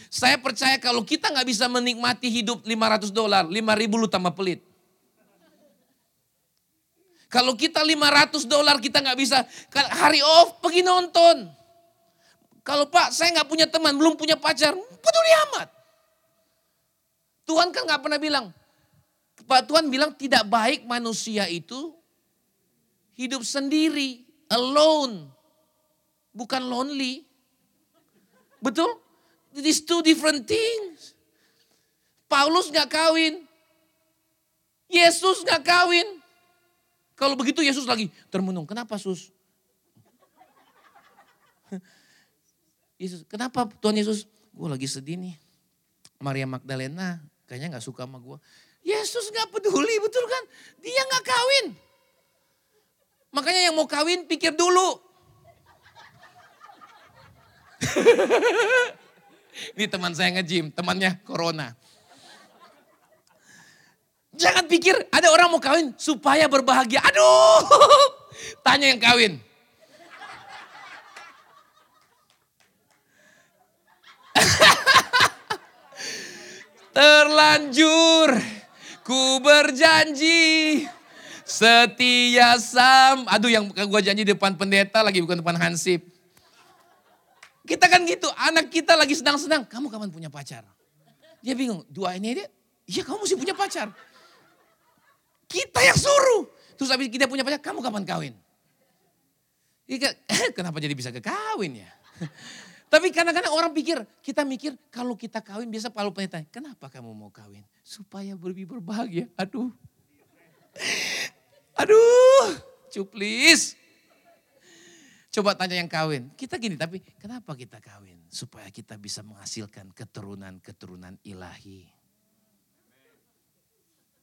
Saya percaya kalau kita nggak bisa menikmati hidup 500 dolar, 5000 lu tambah pelit. Kalau kita 500 dolar kita nggak bisa hari off pergi nonton. Kalau Pak saya nggak punya teman, belum punya pacar, peduli amat. Tuhan kan nggak pernah bilang. Pak Tuhan bilang tidak baik manusia itu hidup sendiri, alone. Bukan lonely. Betul? These two different things. Paulus nggak kawin. Yesus nggak kawin. Kalau begitu Yesus lagi termenung. Kenapa sus? (laughs) Yesus, kenapa Tuhan Yesus? Gue lagi sedih nih. Maria Magdalena kayaknya gak suka sama gue. Yesus gak peduli betul kan? Dia gak kawin. Makanya yang mau kawin pikir dulu. (laughs) Ini teman saya nge-gym, temannya corona. Jangan pikir ada orang mau kawin supaya berbahagia. Aduh, (laughs) tanya yang kawin. Terlanjur ku berjanji setia sam. Aduh yang gue janji depan pendeta lagi bukan depan hansip. Kita kan gitu, anak kita lagi senang-senang. Kamu kapan punya pacar? Dia bingung, dua ini dia, iya kamu mesti punya pacar. Kita yang suruh. Terus habis kita punya pacar, kamu kapan kawin? (laughs) Kenapa jadi bisa kekawin ya? Tapi kadang-kadang orang pikir, kita mikir kalau kita kawin biasa kalau pengen kenapa kamu mau kawin? Supaya lebih berbahagia. Aduh. Aduh, cuplis. Coba tanya yang kawin. Kita gini, tapi kenapa kita kawin? Supaya kita bisa menghasilkan keturunan-keturunan ilahi.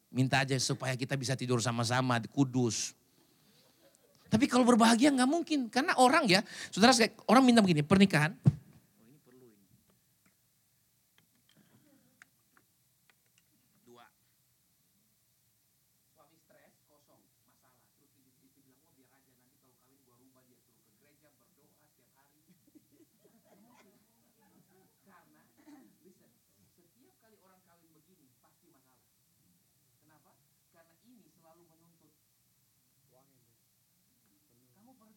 Minta aja supaya kita bisa tidur sama-sama di kudus. Tapi kalau berbahagia nggak mungkin. Karena orang ya, saudara orang minta begini, pernikahan.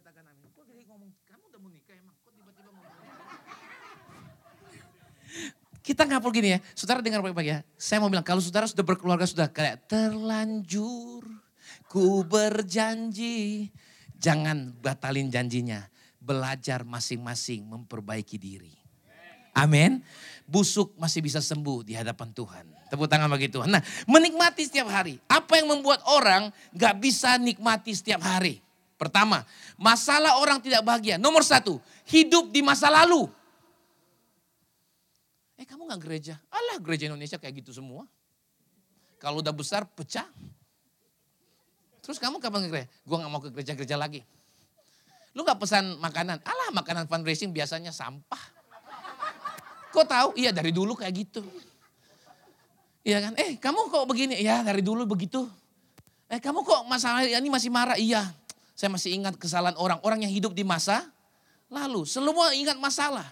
katakan amin. Kok jadi ngomong, kamu udah mau nikah emang? Kok tiba-tiba ngomong Kita nggak perlu gini ya, saudara dengar baik-baik ya. Saya mau bilang, kalau saudara sudah berkeluarga sudah kayak terlanjur, ku berjanji. Jangan batalin janjinya, belajar masing-masing memperbaiki diri. Amin. Busuk masih bisa sembuh di hadapan Tuhan. Tepuk tangan bagi Tuhan. Nah menikmati setiap hari. Apa yang membuat orang gak bisa nikmati setiap hari? Pertama, masalah orang tidak bahagia. Nomor satu, hidup di masa lalu. Eh kamu gak gereja? Alah gereja Indonesia kayak gitu semua. Kalau udah besar pecah. Terus kamu kapan ke gereja? Gue gak mau ke gereja-gereja lagi. Lu gak pesan makanan? Alah makanan fundraising biasanya sampah. Kok tahu? Iya dari dulu kayak gitu. Iya kan? Eh kamu kok begini? Iya dari dulu begitu. Eh kamu kok masalah ini masih marah? Iya Saya masih ingat kesalahan orang. Orang yang hidup di masa lalu. Semua ingat masalah.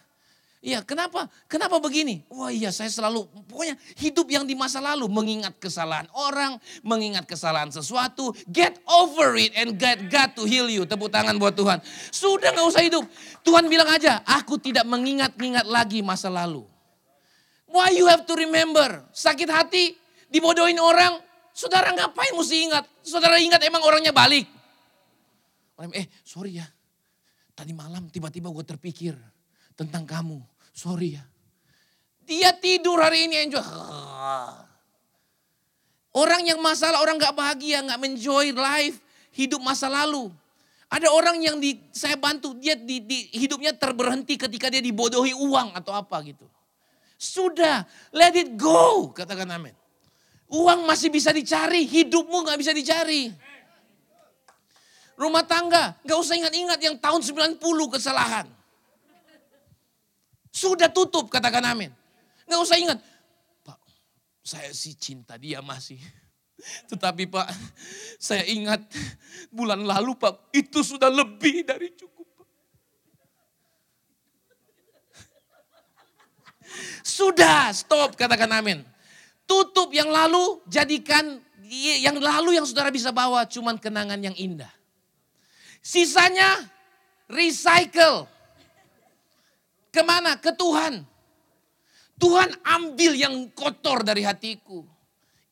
Iya, kenapa? Kenapa begini? Wah iya, saya selalu, pokoknya hidup yang di masa lalu. Mengingat kesalahan orang, mengingat kesalahan sesuatu. Get over it and get God to heal you. Tepuk tangan buat Tuhan. Sudah gak usah hidup. Tuhan bilang aja, aku tidak mengingat-ingat lagi masa lalu. Why you have to remember? Sakit hati, dibodohin orang. Saudara ngapain mesti ingat? Saudara ingat emang orangnya balik. Eh sorry ya, tadi malam tiba-tiba gue terpikir tentang kamu. Sorry ya. Dia tidur hari ini enjoy. Orang yang masalah, orang gak bahagia, gak enjoy life, hidup masa lalu. Ada orang yang di, saya bantu, dia di, di, hidupnya terberhenti ketika dia dibodohi uang atau apa gitu. Sudah, let it go, katakan amin. Uang masih bisa dicari, hidupmu gak bisa dicari. Rumah tangga, gak usah ingat-ingat yang tahun 90 kesalahan. Sudah tutup, katakan amin. Nggak usah ingat. Pak, saya sih cinta dia masih. (laughs) Tetapi Pak, saya ingat bulan lalu Pak, itu sudah lebih dari cukup. (laughs) Sudah, stop, katakan amin. Tutup yang lalu, jadikan yang lalu yang saudara bisa bawa cuman kenangan yang indah. Sisanya recycle Ke mana? Ke Tuhan. Tuhan ambil yang kotor dari hatiku.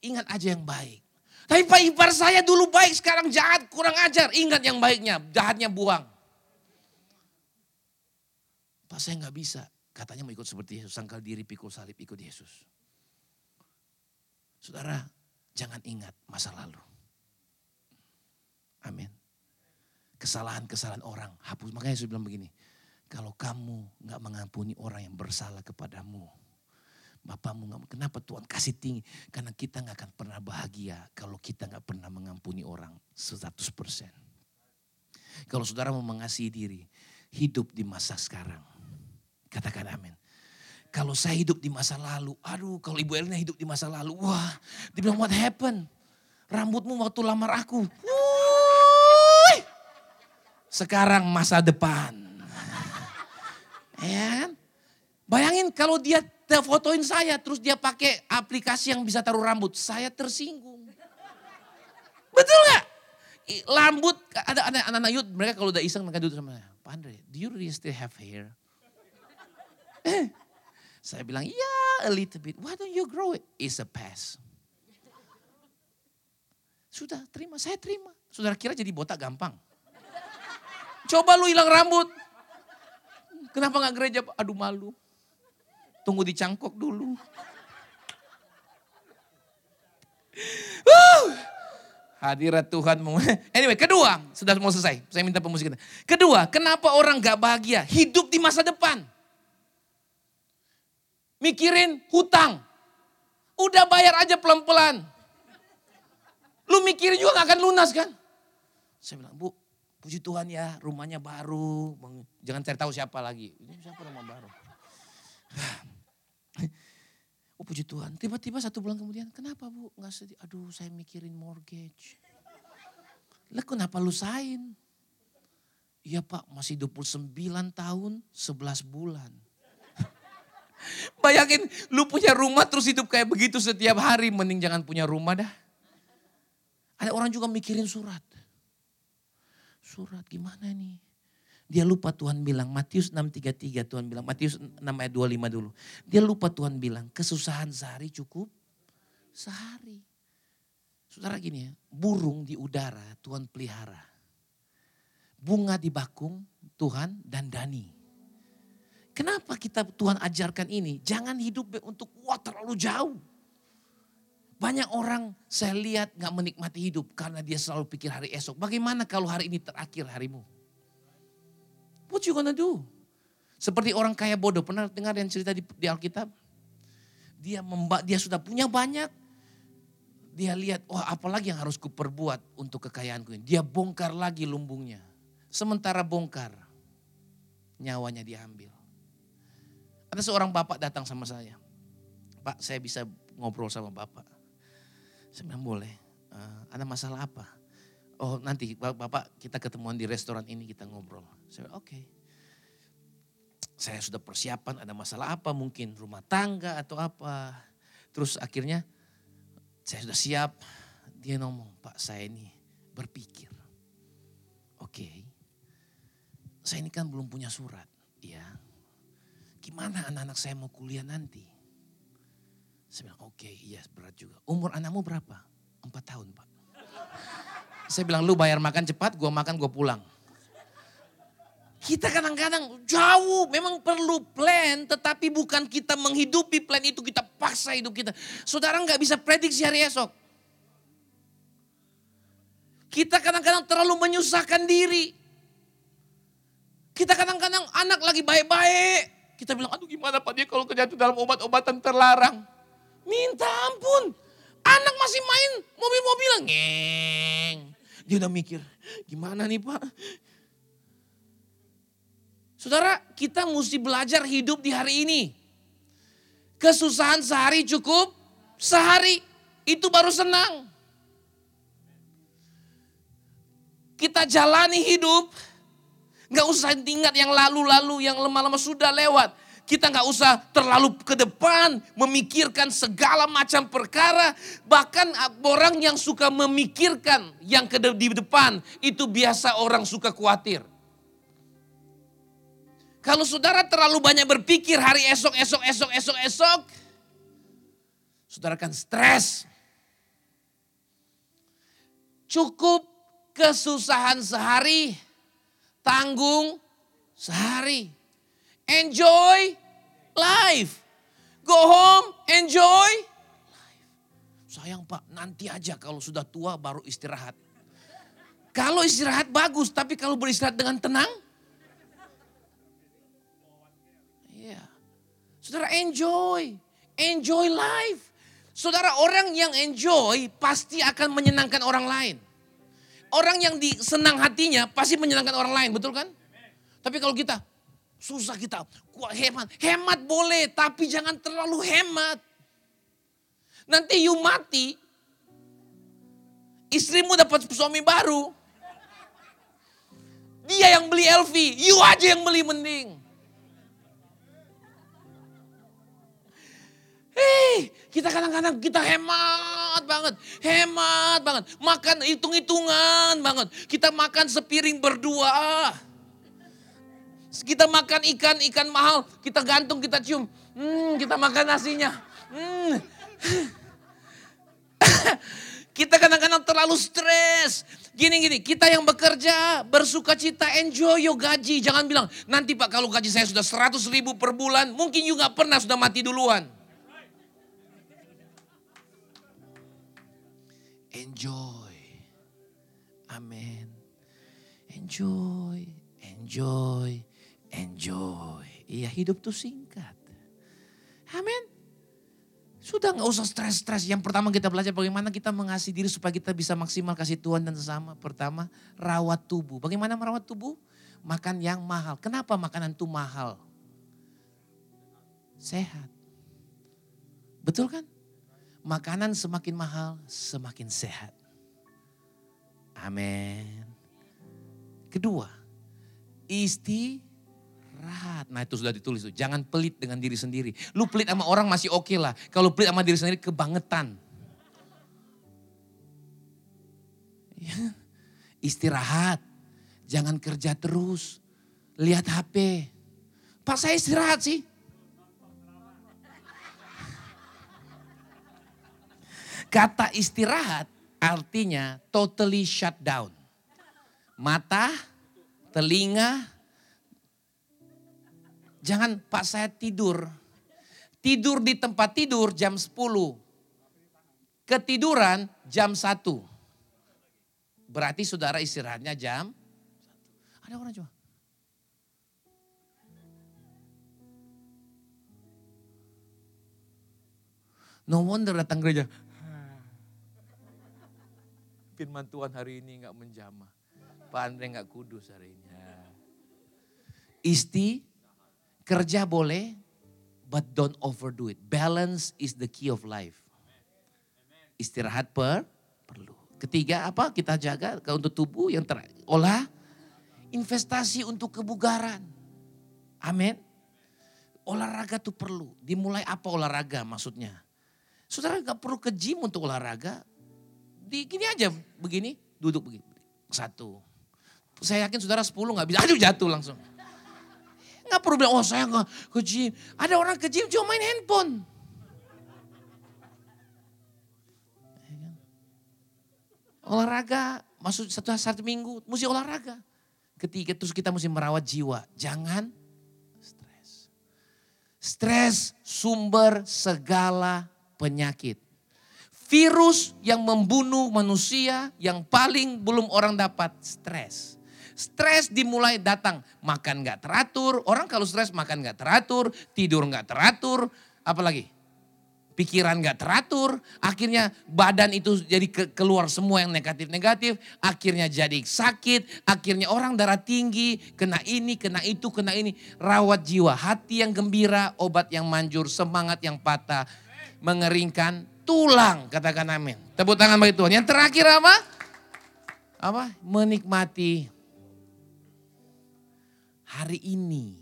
Ingat aja yang baik. Tapi Pak Ipar saya dulu baik, sekarang jahat, kurang ajar. Ingat yang baiknya, jahatnya buang. Pak saya nggak bisa. Katanya mau ikut seperti Yesus, sangkal diri, pikul salib, ikut Yesus. Saudara, jangan ingat masa lalu. Amin. Kesalahan-kesalahan orang, hapus. Makanya saya bilang begini, kalau kamu nggak mengampuni orang yang bersalah kepadamu, Bapamu nggak kenapa Tuhan kasih tinggi? Karena kita nggak akan pernah bahagia kalau kita nggak pernah mengampuni orang 100%. Kalau saudara mau mengasihi diri, hidup di masa sekarang. Katakan amin. Kalau saya hidup di masa lalu, aduh kalau Ibu Elina hidup di masa lalu, wah dia bilang what happened? Rambutmu waktu lamar aku. Sekarang masa depan. Ya kan? Bayangin kalau dia fotoin saya terus dia pakai aplikasi yang bisa taruh rambut. Saya tersinggung. Betul gak? Rambut, ada anak-anak youth, mereka kalau udah iseng mereka duduk sama saya. Pak do you really still have hair? Eh, saya bilang, ya yeah, a little bit. Why don't you grow it? It's a pass. Sudah, terima. Saya terima. Saudara kira jadi botak gampang. Coba lu hilang rambut. Kenapa gak gereja? Aduh malu. Tunggu dicangkok dulu. Uh, hadirat Tuhan. Anyway, kedua, sudah mau selesai. Saya minta pemusik kita. Kedua, kenapa orang gak bahagia? Hidup di masa depan. Mikirin hutang. Udah bayar aja pelan-pelan. Lu mikirin juga gak akan lunas kan? Saya bilang, bu Puji Tuhan ya, rumahnya baru. Jangan cari tahu siapa lagi. Ini siapa rumah baru? Oh puji Tuhan. Tiba-tiba satu bulan kemudian, kenapa bu? Nggak sedih. Aduh saya mikirin mortgage. Lah kenapa lu sain? Iya pak, masih 29 tahun, 11 bulan. (laughs) Bayangin lu punya rumah terus hidup kayak begitu setiap hari. Mending jangan punya rumah dah. Ada orang juga mikirin surat surat gimana nih? Dia lupa Tuhan bilang, Matius 6.33 Tuhan bilang, Matius 6 ayat 25 dulu. Dia lupa Tuhan bilang, kesusahan sehari cukup sehari. Saudara gini ya, burung di udara Tuhan pelihara. Bunga di bakung Tuhan dan dani. Kenapa kita Tuhan ajarkan ini? Jangan hidup untuk wah terlalu jauh. Banyak orang saya lihat gak menikmati hidup karena dia selalu pikir hari esok. Bagaimana kalau hari ini terakhir harimu? What you gonna do? Seperti orang kaya bodoh. Pernah dengar yang cerita di, di Alkitab? Dia memba, dia sudah punya banyak. Dia lihat, wah oh, apalagi yang harus kuperbuat untuk kekayaanku ini. Dia bongkar lagi lumbungnya. Sementara bongkar, nyawanya diambil. Ada seorang bapak datang sama saya. Pak saya bisa ngobrol sama bapak. Saya bilang boleh. Uh, ada masalah apa? Oh nanti Bapak kita ketemuan di restoran ini kita ngobrol. Saya oke. Okay. Saya sudah persiapan ada masalah apa mungkin rumah tangga atau apa. Terus akhirnya saya sudah siap. Dia ngomong Pak saya ini berpikir. Oke. Okay, saya ini kan belum punya surat. Ya. Gimana anak-anak saya mau kuliah nanti? Saya bilang oke okay, iya berat juga. Umur anakmu berapa? Empat tahun pak. Saya bilang lu bayar makan cepat, gue makan gue pulang. Kita kadang-kadang jauh, memang perlu plan, tetapi bukan kita menghidupi plan itu, kita paksa hidup kita. Saudara nggak bisa prediksi hari esok. Kita kadang-kadang terlalu menyusahkan diri. Kita kadang-kadang anak lagi baik-baik. Kita bilang, aduh gimana Pak dia kalau kejatuh dalam obat-obatan terlarang. Minta ampun. Anak masih main mobil-mobilan. Ngeng. Dia udah mikir, gimana nih Pak? Saudara, kita mesti belajar hidup di hari ini. Kesusahan sehari cukup sehari. Itu baru senang. Kita jalani hidup. Gak usah ingat yang lalu-lalu, yang lemah-lemah sudah lewat. Kita nggak usah terlalu ke depan memikirkan segala macam perkara. Bahkan orang yang suka memikirkan yang ke di depan itu biasa orang suka khawatir. Kalau saudara terlalu banyak berpikir hari esok, esok, esok, esok, esok. Saudara akan stres. Cukup kesusahan sehari, tanggung sehari. Enjoy life. Go home, enjoy life. Sayang pak, nanti aja kalau sudah tua baru istirahat. Kalau istirahat bagus, tapi kalau beristirahat dengan tenang. Iya. Saudara enjoy. Enjoy life. Saudara orang yang enjoy pasti akan menyenangkan orang lain. Orang yang disenang hatinya pasti menyenangkan orang lain, betul kan? Tapi kalau kita, Susah kita kuat hemat. Hemat boleh tapi jangan terlalu hemat. Nanti you mati. Istrimu dapat suami baru. Dia yang beli LV, you aja yang beli mending. Hei, kita kadang-kadang kita hemat banget, hemat banget. Makan hitung-hitungan banget. Kita makan sepiring berdua. Kita makan ikan, ikan mahal, kita gantung, kita cium. Hmm, kita makan nasinya. Hmm. (laughs) kita kadang-kadang terlalu stres. Gini-gini, kita yang bekerja, bersuka cita, enjoy your gaji. Jangan bilang, nanti Pak kalau gaji saya sudah 100 ribu per bulan, mungkin juga pernah sudah mati duluan. Enjoy. Amin. Enjoy, enjoy, enjoy. Iya hidup tuh singkat. Amin. Sudah nggak usah stres-stres. Yang pertama kita belajar bagaimana kita mengasihi diri supaya kita bisa maksimal kasih Tuhan dan sesama. Pertama, rawat tubuh. Bagaimana merawat tubuh? Makan yang mahal. Kenapa makanan itu mahal? Sehat. Betul kan? Makanan semakin mahal, semakin sehat. Amin. Kedua, isti Rahat. Nah itu sudah ditulis tuh. Jangan pelit dengan diri sendiri. Lu pelit sama orang masih oke okay lah. Kalau pelit sama diri sendiri kebangetan. Ya. Istirahat. Jangan kerja terus. Lihat HP. Pak saya istirahat sih. Kata istirahat artinya totally shut down. Mata, telinga, Jangan pak saya tidur. Tidur di tempat tidur jam 10. Ketiduran jam 1. Berarti saudara istirahatnya jam Ada orang coba. No wonder datang gereja. Firman Tuhan hari ini nggak menjamah. Pak Andre nggak kudus hari ini. Isti Kerja boleh, but don't overdo it. Balance is the key of life. Istirahat per perlu. Ketiga apa kita jaga untuk tubuh yang terolah investasi untuk kebugaran. Amin. Olahraga tuh perlu. Dimulai apa olahraga maksudnya? Saudara nggak perlu ke gym untuk olahraga. Di gini aja begini, duduk begini. Satu. Saya yakin saudara sepuluh nggak bisa, aduh jatuh langsung. Nggak perlu bilang, oh saya nggak ke gym. Ada orang ke gym cuma main handphone. Olahraga, masuk satu satu minggu, mesti olahraga. Ketiga, terus kita mesti merawat jiwa. Jangan stres. Stres sumber segala penyakit. Virus yang membunuh manusia yang paling belum orang dapat, stres. Stres dimulai datang, makan gak teratur. Orang kalau stres makan gak teratur, tidur gak teratur. Apalagi? Pikiran gak teratur, akhirnya badan itu jadi ke keluar semua yang negatif-negatif. Akhirnya jadi sakit, akhirnya orang darah tinggi, kena ini, kena itu, kena ini. Rawat jiwa, hati yang gembira, obat yang manjur, semangat yang patah. Mengeringkan tulang, katakan amin. Tepuk tangan bagi Tuhan. Yang terakhir apa? Apa? Menikmati hari ini.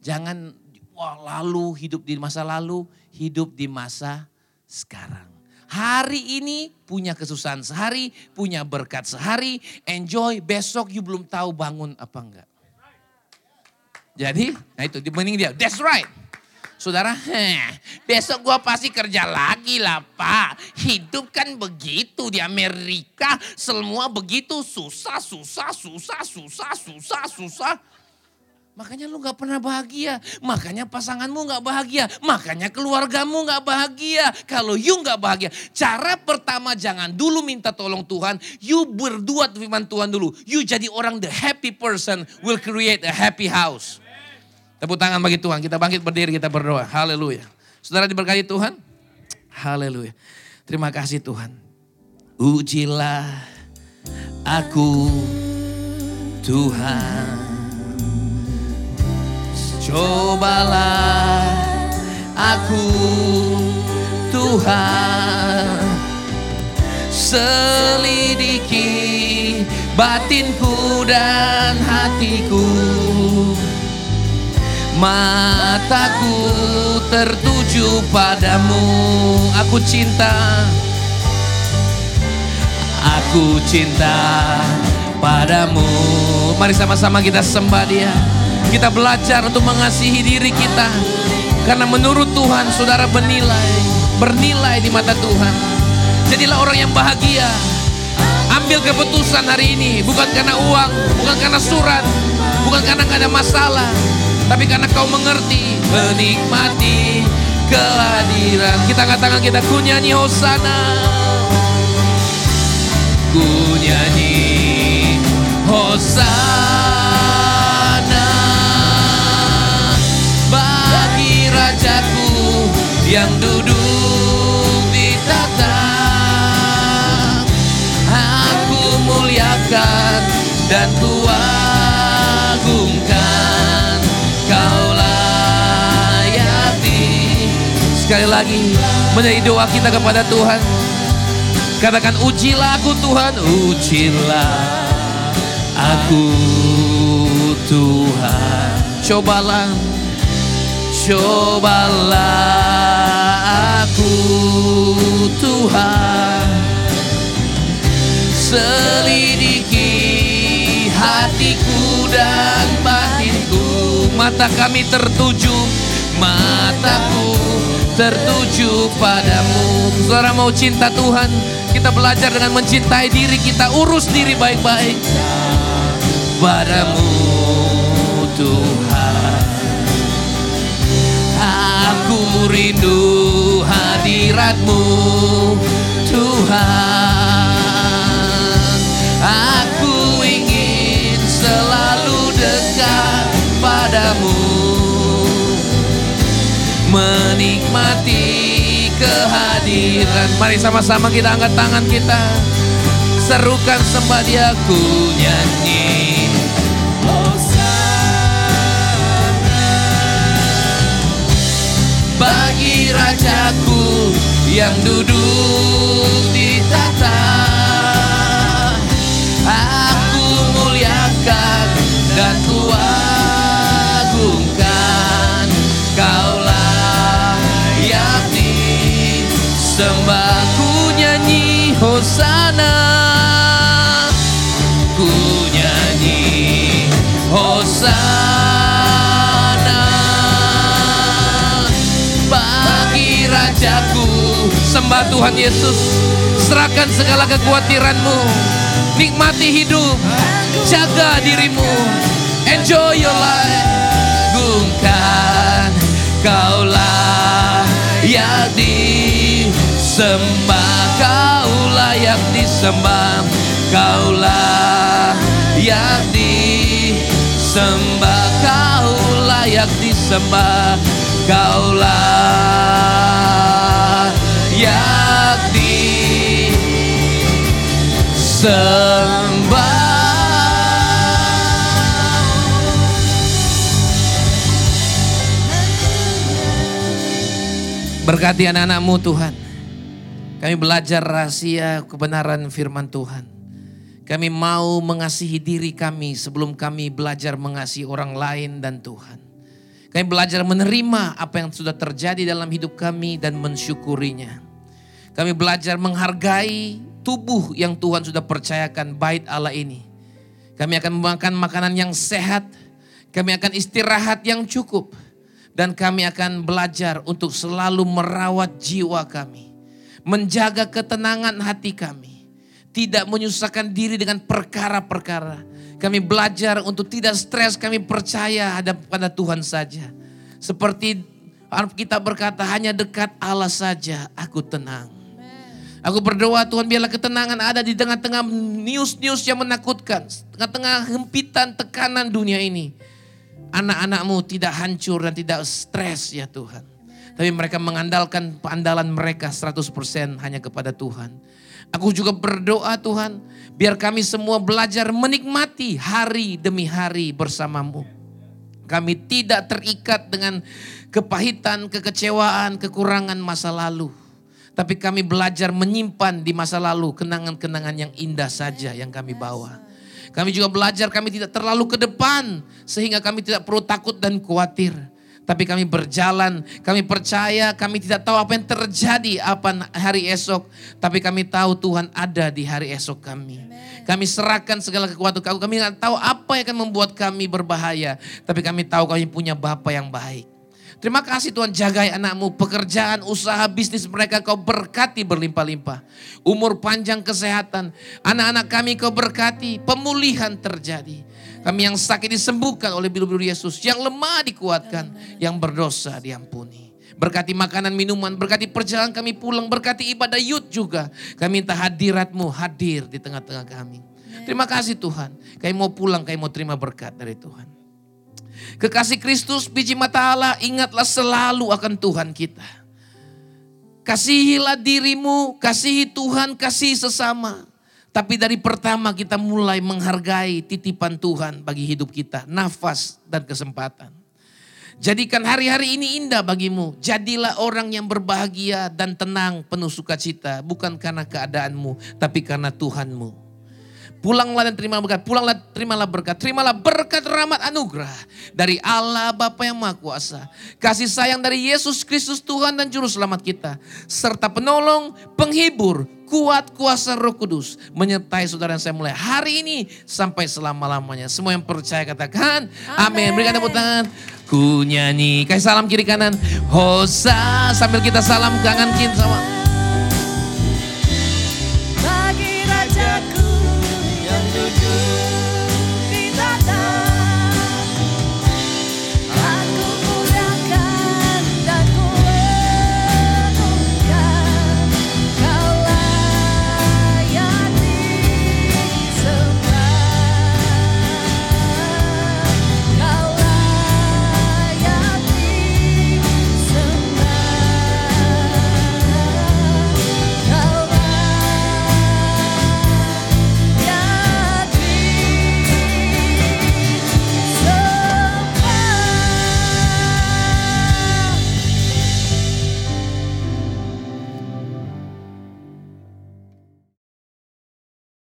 Jangan wah lalu hidup di masa lalu, hidup di masa sekarang. Hari ini punya kesusahan sehari, punya berkat sehari, enjoy, besok you belum tahu bangun apa enggak. Jadi, nah itu mending dia, that's right. Saudara, heh, besok gua pasti kerja lagi lah pak. Hidup kan begitu di Amerika. Semua begitu susah, susah, susah, susah, susah, susah. Makanya lu gak pernah bahagia. Makanya pasanganmu gak bahagia. Makanya keluargamu gak bahagia. Kalau you gak bahagia. Cara pertama jangan dulu minta tolong Tuhan. You berdua firman Tuhan dulu. You jadi orang the happy person will create a happy house. Tepuk tangan bagi Tuhan. Kita bangkit berdiri, kita berdoa. Haleluya. Saudara diberkati Tuhan. Haleluya. Terima kasih Tuhan. Ujilah aku Tuhan. Cobalah aku Tuhan. Selidiki batinku dan hatiku. Mataku tertuju padamu. Aku cinta. Aku cinta padamu. Mari sama-sama kita sembah dia kita belajar untuk mengasihi diri kita. Karena menurut Tuhan saudara bernilai. Bernilai di mata Tuhan. Jadilah orang yang bahagia. Ambil keputusan hari ini. Bukan karena uang. Bukan karena surat. Bukan karena gak ada masalah. Tapi karena kau mengerti. Menikmati kehadiran. Kita angkat tangan kita. Ku nyanyi Hosana. Ku nyanyi Hosana. Yang duduk di tata Aku muliakan dan kuagungkan. Kau layati. Sekali lagi menjadi doa kita kepada Tuhan. Katakan ujilah aku Tuhan Ujilah aku Tuhan. Cobalah Cobalah Mata kami tertuju Mataku tertuju padamu. Saudara mau cinta Tuhan Kita belajar dengan mencintai diri kita. Urus diri baik-baik Padamu Tuhan. Aku rindu hadiratmu Tuhan. Aku ingin selalu dekat padamu Menikmati kehadiran. Mari sama-sama kita angkat tangan kita. Serukan sembah dia ku nyanyi. Bagi rajaku yang duduk di tata Aku muliakan dan sembah ku nyanyi hosana ku nyanyi hosana bagi rajaku sembah Tuhan Yesus serahkan segala kekhawatiranmu. Nikmati hidup jaga dirimu. Enjoy your life. Gungkan kaulah yang disembah kau layak disembah kaulah yang disembah kau layak disembah kaulah yang disembah Berkati anak-anakmu Tuhan. Kami belajar rahasia kebenaran firman Tuhan. Kami mau mengasihi diri kami sebelum kami belajar mengasihi orang lain dan Tuhan. Kami belajar menerima apa yang sudah terjadi dalam hidup kami dan mensyukurinya. Kami belajar menghargai tubuh yang Tuhan sudah percayakan bait Allah ini. Kami akan memakan makanan yang sehat. Kami akan istirahat yang cukup. Dan kami akan belajar untuk selalu merawat jiwa kami. Menjaga ketenangan hati kami. Tidak menyusahkan diri dengan perkara-perkara. Kami belajar untuk tidak stres, kami percaya ada pada Tuhan saja. Seperti kita berkata hanya dekat Allah saja aku tenang. Aku berdoa Tuhan biarlah ketenangan ada di tengah-tengah news-news yang menakutkan. Tengah-tengah hempitan tekanan dunia ini. Anak-anakmu tidak hancur dan tidak stres ya Tuhan. Tapi mereka mengandalkan andalan mereka 100% hanya kepada Tuhan. Aku juga berdoa Tuhan, biar kami semua belajar menikmati hari demi hari bersamamu. Kami tidak terikat dengan kepahitan, kekecewaan, kekurangan masa lalu. Tapi kami belajar menyimpan di masa lalu kenangan-kenangan yang indah saja yang kami bawa. Kami juga belajar kami tidak terlalu ke depan sehingga kami tidak perlu takut dan khawatir. Tapi kami berjalan, kami percaya, kami tidak tahu apa yang terjadi apa hari esok. Tapi kami tahu Tuhan ada di hari esok kami. Kami serahkan segala kekuatan kami. Kami tidak tahu apa yang akan membuat kami berbahaya. Tapi kami tahu kami punya Bapa yang baik. Terima kasih Tuhan jagai anakmu, pekerjaan, usaha, bisnis mereka kau berkati berlimpah-limpah. Umur panjang kesehatan, anak-anak kami kau berkati, pemulihan terjadi. Kami yang sakit disembuhkan oleh bilu-bilu Yesus, yang lemah dikuatkan, yang berdosa diampuni. Berkati makanan, minuman, berkati perjalanan kami pulang, berkati ibadah yud juga. Kami minta hadiratmu hadir di tengah-tengah kami. Terima kasih Tuhan, kami mau pulang, kami mau terima berkat dari Tuhan. Kekasih Kristus, biji mata Allah, ingatlah selalu akan Tuhan kita. Kasihilah dirimu, kasihi Tuhan, kasihi sesama. Tapi dari pertama kita mulai menghargai titipan Tuhan bagi hidup kita, nafas dan kesempatan. Jadikan hari-hari ini indah bagimu. Jadilah orang yang berbahagia dan tenang penuh sukacita. Bukan karena keadaanmu, tapi karena Tuhanmu. Pulanglah dan terima berkat, pulanglah terimalah berkat, terimalah berkat rahmat anugerah dari Allah Bapa yang Maha Kuasa. Kasih sayang dari Yesus Kristus Tuhan dan Juru Selamat kita. Serta penolong, penghibur, kuat kuasa roh kudus. Menyertai saudara yang saya mulai hari ini sampai selama-lamanya. Semua yang percaya katakan amin. Berikan tepuk tangan. Ku nyanyi. Kasih salam kiri kanan. Hosa sambil kita salam kangen kin sama.